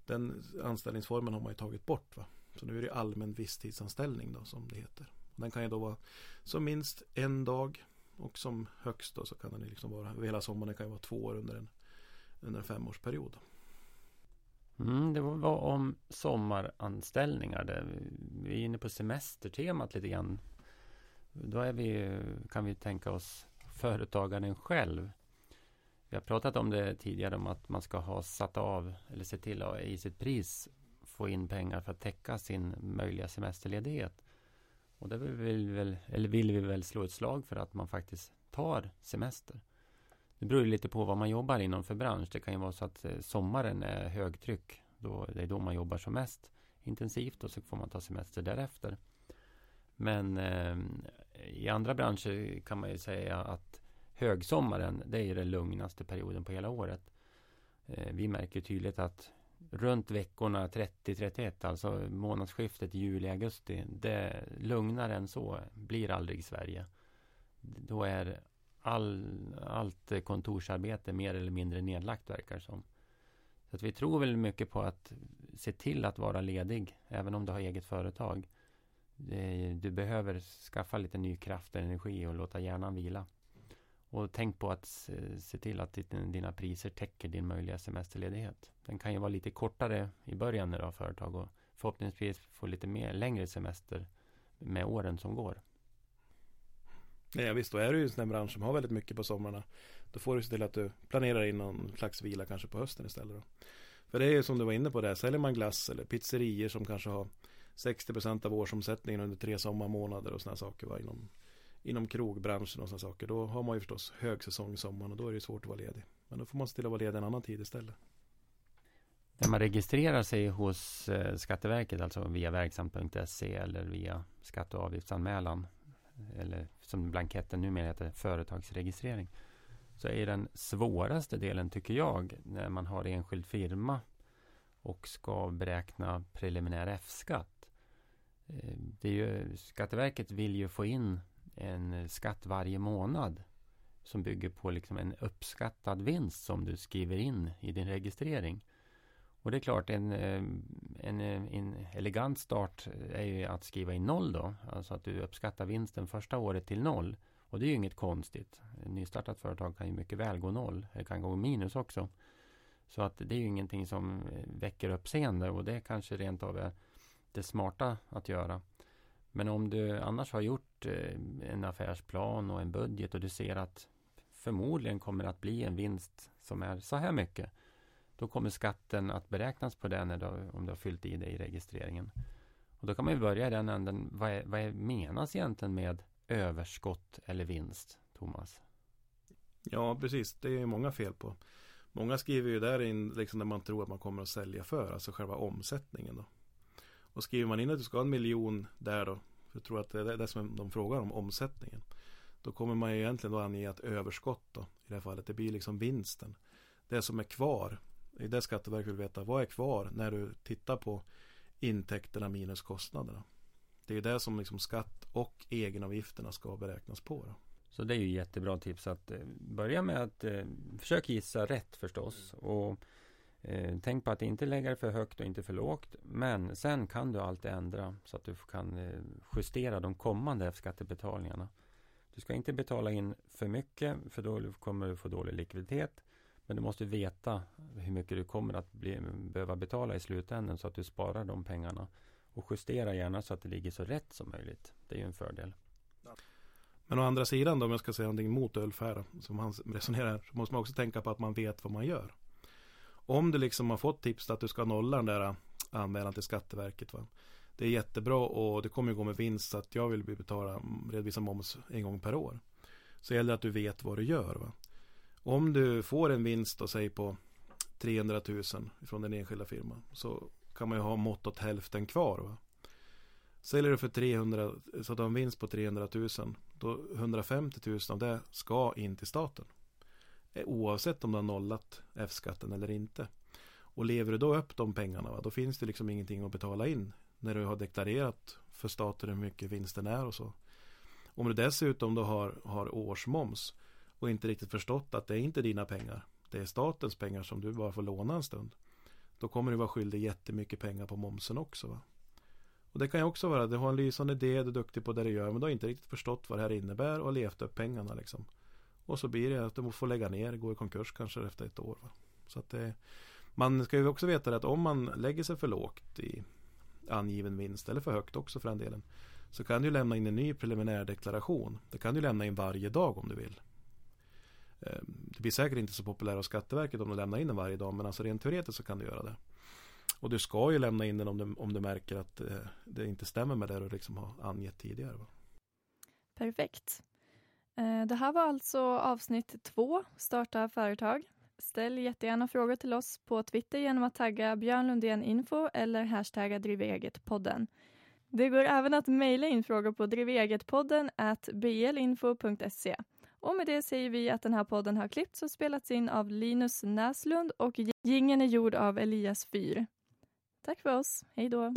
den anställningsformen har man ju tagit bort. Va? Så nu är det allmän visstidsanställning då som det heter. Den kan ju då vara som minst en dag och som högst då så kan den liksom vara hela sommaren. Kan ju vara två år under en, under en femårsperiod. Mm, det var om sommaranställningar. Där. Vi är inne på semestertemat lite grann. Då är vi, kan vi tänka oss företagaren själv. Vi har pratat om det tidigare om att man ska ha satt av eller se till att i sitt pris få in pengar för att täcka sin möjliga semesterledighet. Och det vill vi väl, eller vill vi väl slå ett slag för att man faktiskt tar semester. Det beror lite på vad man jobbar inom för bransch. Det kan ju vara så att eh, sommaren är högtryck. Då, det är då man jobbar som mest intensivt och så får man ta semester därefter. Men eh, i andra branscher kan man ju säga att högsommaren, det är den lugnaste perioden på hela året. Eh, vi märker tydligt att runt veckorna 30-31, alltså månadsskiftet juli-augusti, det lugnare än så blir aldrig Sverige. Då är all, allt kontorsarbete mer eller mindre nedlagt verkar som. Så att vi tror väl mycket på att se till att vara ledig även om du har eget företag. Du behöver skaffa lite ny kraft och energi och låta hjärnan vila. Och tänk på att se till att dina priser täcker din möjliga semesterledighet. Den kan ju vara lite kortare i början när du har företag och förhoppningsvis få lite mer längre semester med åren som går. Ja, visst, då är du ju en sån här bransch som har väldigt mycket på somrarna. Då får du se till att du planerar in någon slags vila kanske på hösten istället. Då. För det är ju som du var inne på där, säljer man glass eller pizzerier som kanske har 60% av årsomsättningen under tre sommarmånader och sådana saker va, inom, inom krogbranschen och sådana saker. Då har man ju förstås högsäsong i sommaren och då är det svårt att vara ledig. Men då får man se till att vara ledig en annan tid istället. När man registrerar sig hos eh, Skatteverket, alltså via verksamt.se eller via skatte och avgiftsanmälan eller som blanketten numera heter, företagsregistrering. Så är den svåraste delen, tycker jag, när man har enskild firma och ska beräkna preliminär F-skatt. Eh, det är ju, Skatteverket vill ju få in en skatt varje månad som bygger på liksom en uppskattad vinst som du skriver in i din registrering. Och det är klart, en, eh, en, eh, en, elegant start eh, är ju att skriva in noll då. Alltså att du uppskattar vinsten första året till noll. Och det är ju inget konstigt. Ett nystartat företag kan ju mycket väl gå noll. Det kan gå minus också. Så att det är ju ingenting som väcker uppseende och det kanske rent av är det smarta att göra. Men om du annars har gjort en affärsplan och en budget och du ser att förmodligen kommer att bli en vinst som är så här mycket då kommer skatten att beräknas på den om du har fyllt i det i registreringen. Och då kan man ju börja i den änden. Vad, är, vad är, menas egentligen med överskott eller vinst, Thomas? Ja, precis. Det är många fel på. Många skriver ju där in liksom när man tror att man kommer att sälja för, alltså själva omsättningen. Då. Och skriver man in att du ska ha en miljon där då, för jag tror att det är det som de frågar om, omsättningen. Då kommer man ju egentligen då ange att överskott då, i det här fallet, det blir liksom vinsten. Det som är kvar det är det Skatteverket vill veta. Vad är kvar när du tittar på intäkterna minus kostnaderna? Det är det som liksom skatt och egenavgifterna ska beräknas på. Då. Så det är ju jättebra tips att eh, börja med att eh, försöka gissa rätt förstås. Mm. Och eh, Tänk på att inte lägga det för högt och inte för lågt. Men sen kan du alltid ändra så att du kan eh, justera de kommande F-skattebetalningarna. Du ska inte betala in för mycket för då kommer du få dålig likviditet. Men du måste veta hur mycket du kommer att bli, behöva betala i slutändan så att du sparar de pengarna. Och justera gärna så att det ligger så rätt som möjligt. Det är ju en fördel. Men å andra sidan då, om jag ska säga någonting mot Ulf här, som han [LAUGHS] resonerar, så måste man också tänka på att man vet vad man gör. Om du liksom har fått tips att du ska nolla den där anmälan till Skatteverket. Va? Det är jättebra och det kommer gå med vinst så att jag vill betala, redovisa moms en gång per år. Så gäller det att du vet vad du gör. Va? Om du får en vinst och säg på 300 000 från den enskilda firman så kan man ju ha mått åt hälften kvar. Va? Säljer du för 300, så att du har en vinst på 300 000, då 150 000 av det ska in till staten. Eh, oavsett om du har nollat F-skatten eller inte. Och lever du då upp de pengarna, va, då finns det liksom ingenting att betala in när du har deklarerat för staten hur mycket vinsten är och så. Om du dessutom då har, har årsmoms och inte riktigt förstått att det är inte dina pengar. Det är statens pengar som du bara får låna en stund. Då kommer du vara skyldig jättemycket pengar på momsen också. Va? Och det kan ju också vara, du har en lysande idé, du är duktig på det du gör men du har inte riktigt förstått vad det här innebär och levt upp pengarna liksom. Och så blir det att du får lägga ner, gå i konkurs kanske efter ett år. Va? Så att det, man ska ju också veta att om man lägger sig för lågt i angiven vinst eller för högt också för den delen. Så kan du lämna in en ny preliminär deklaration. Det kan du lämna in varje dag om du vill. Eh, det blir säkert inte så populärt av Skatteverket om du lämnar in den varje dag men alltså rent teoretiskt så kan du göra det. Och du ska ju lämna in den om du, om du märker att eh, det inte stämmer med det du liksom har angett tidigare. Va? Perfekt. Eh, det här var alltså avsnitt två, Starta företag. Ställ jättegärna frågor till oss på Twitter genom att tagga Björn Lundén Info eller hashtagga Driveget-podden. Det går även att mejla in frågor på drivegetpodden blinfo.se. Och med det säger vi att den här podden har klippts och spelats in av Linus Näslund och gingen är gjord av Elias Fyr. Tack för oss. Hej då.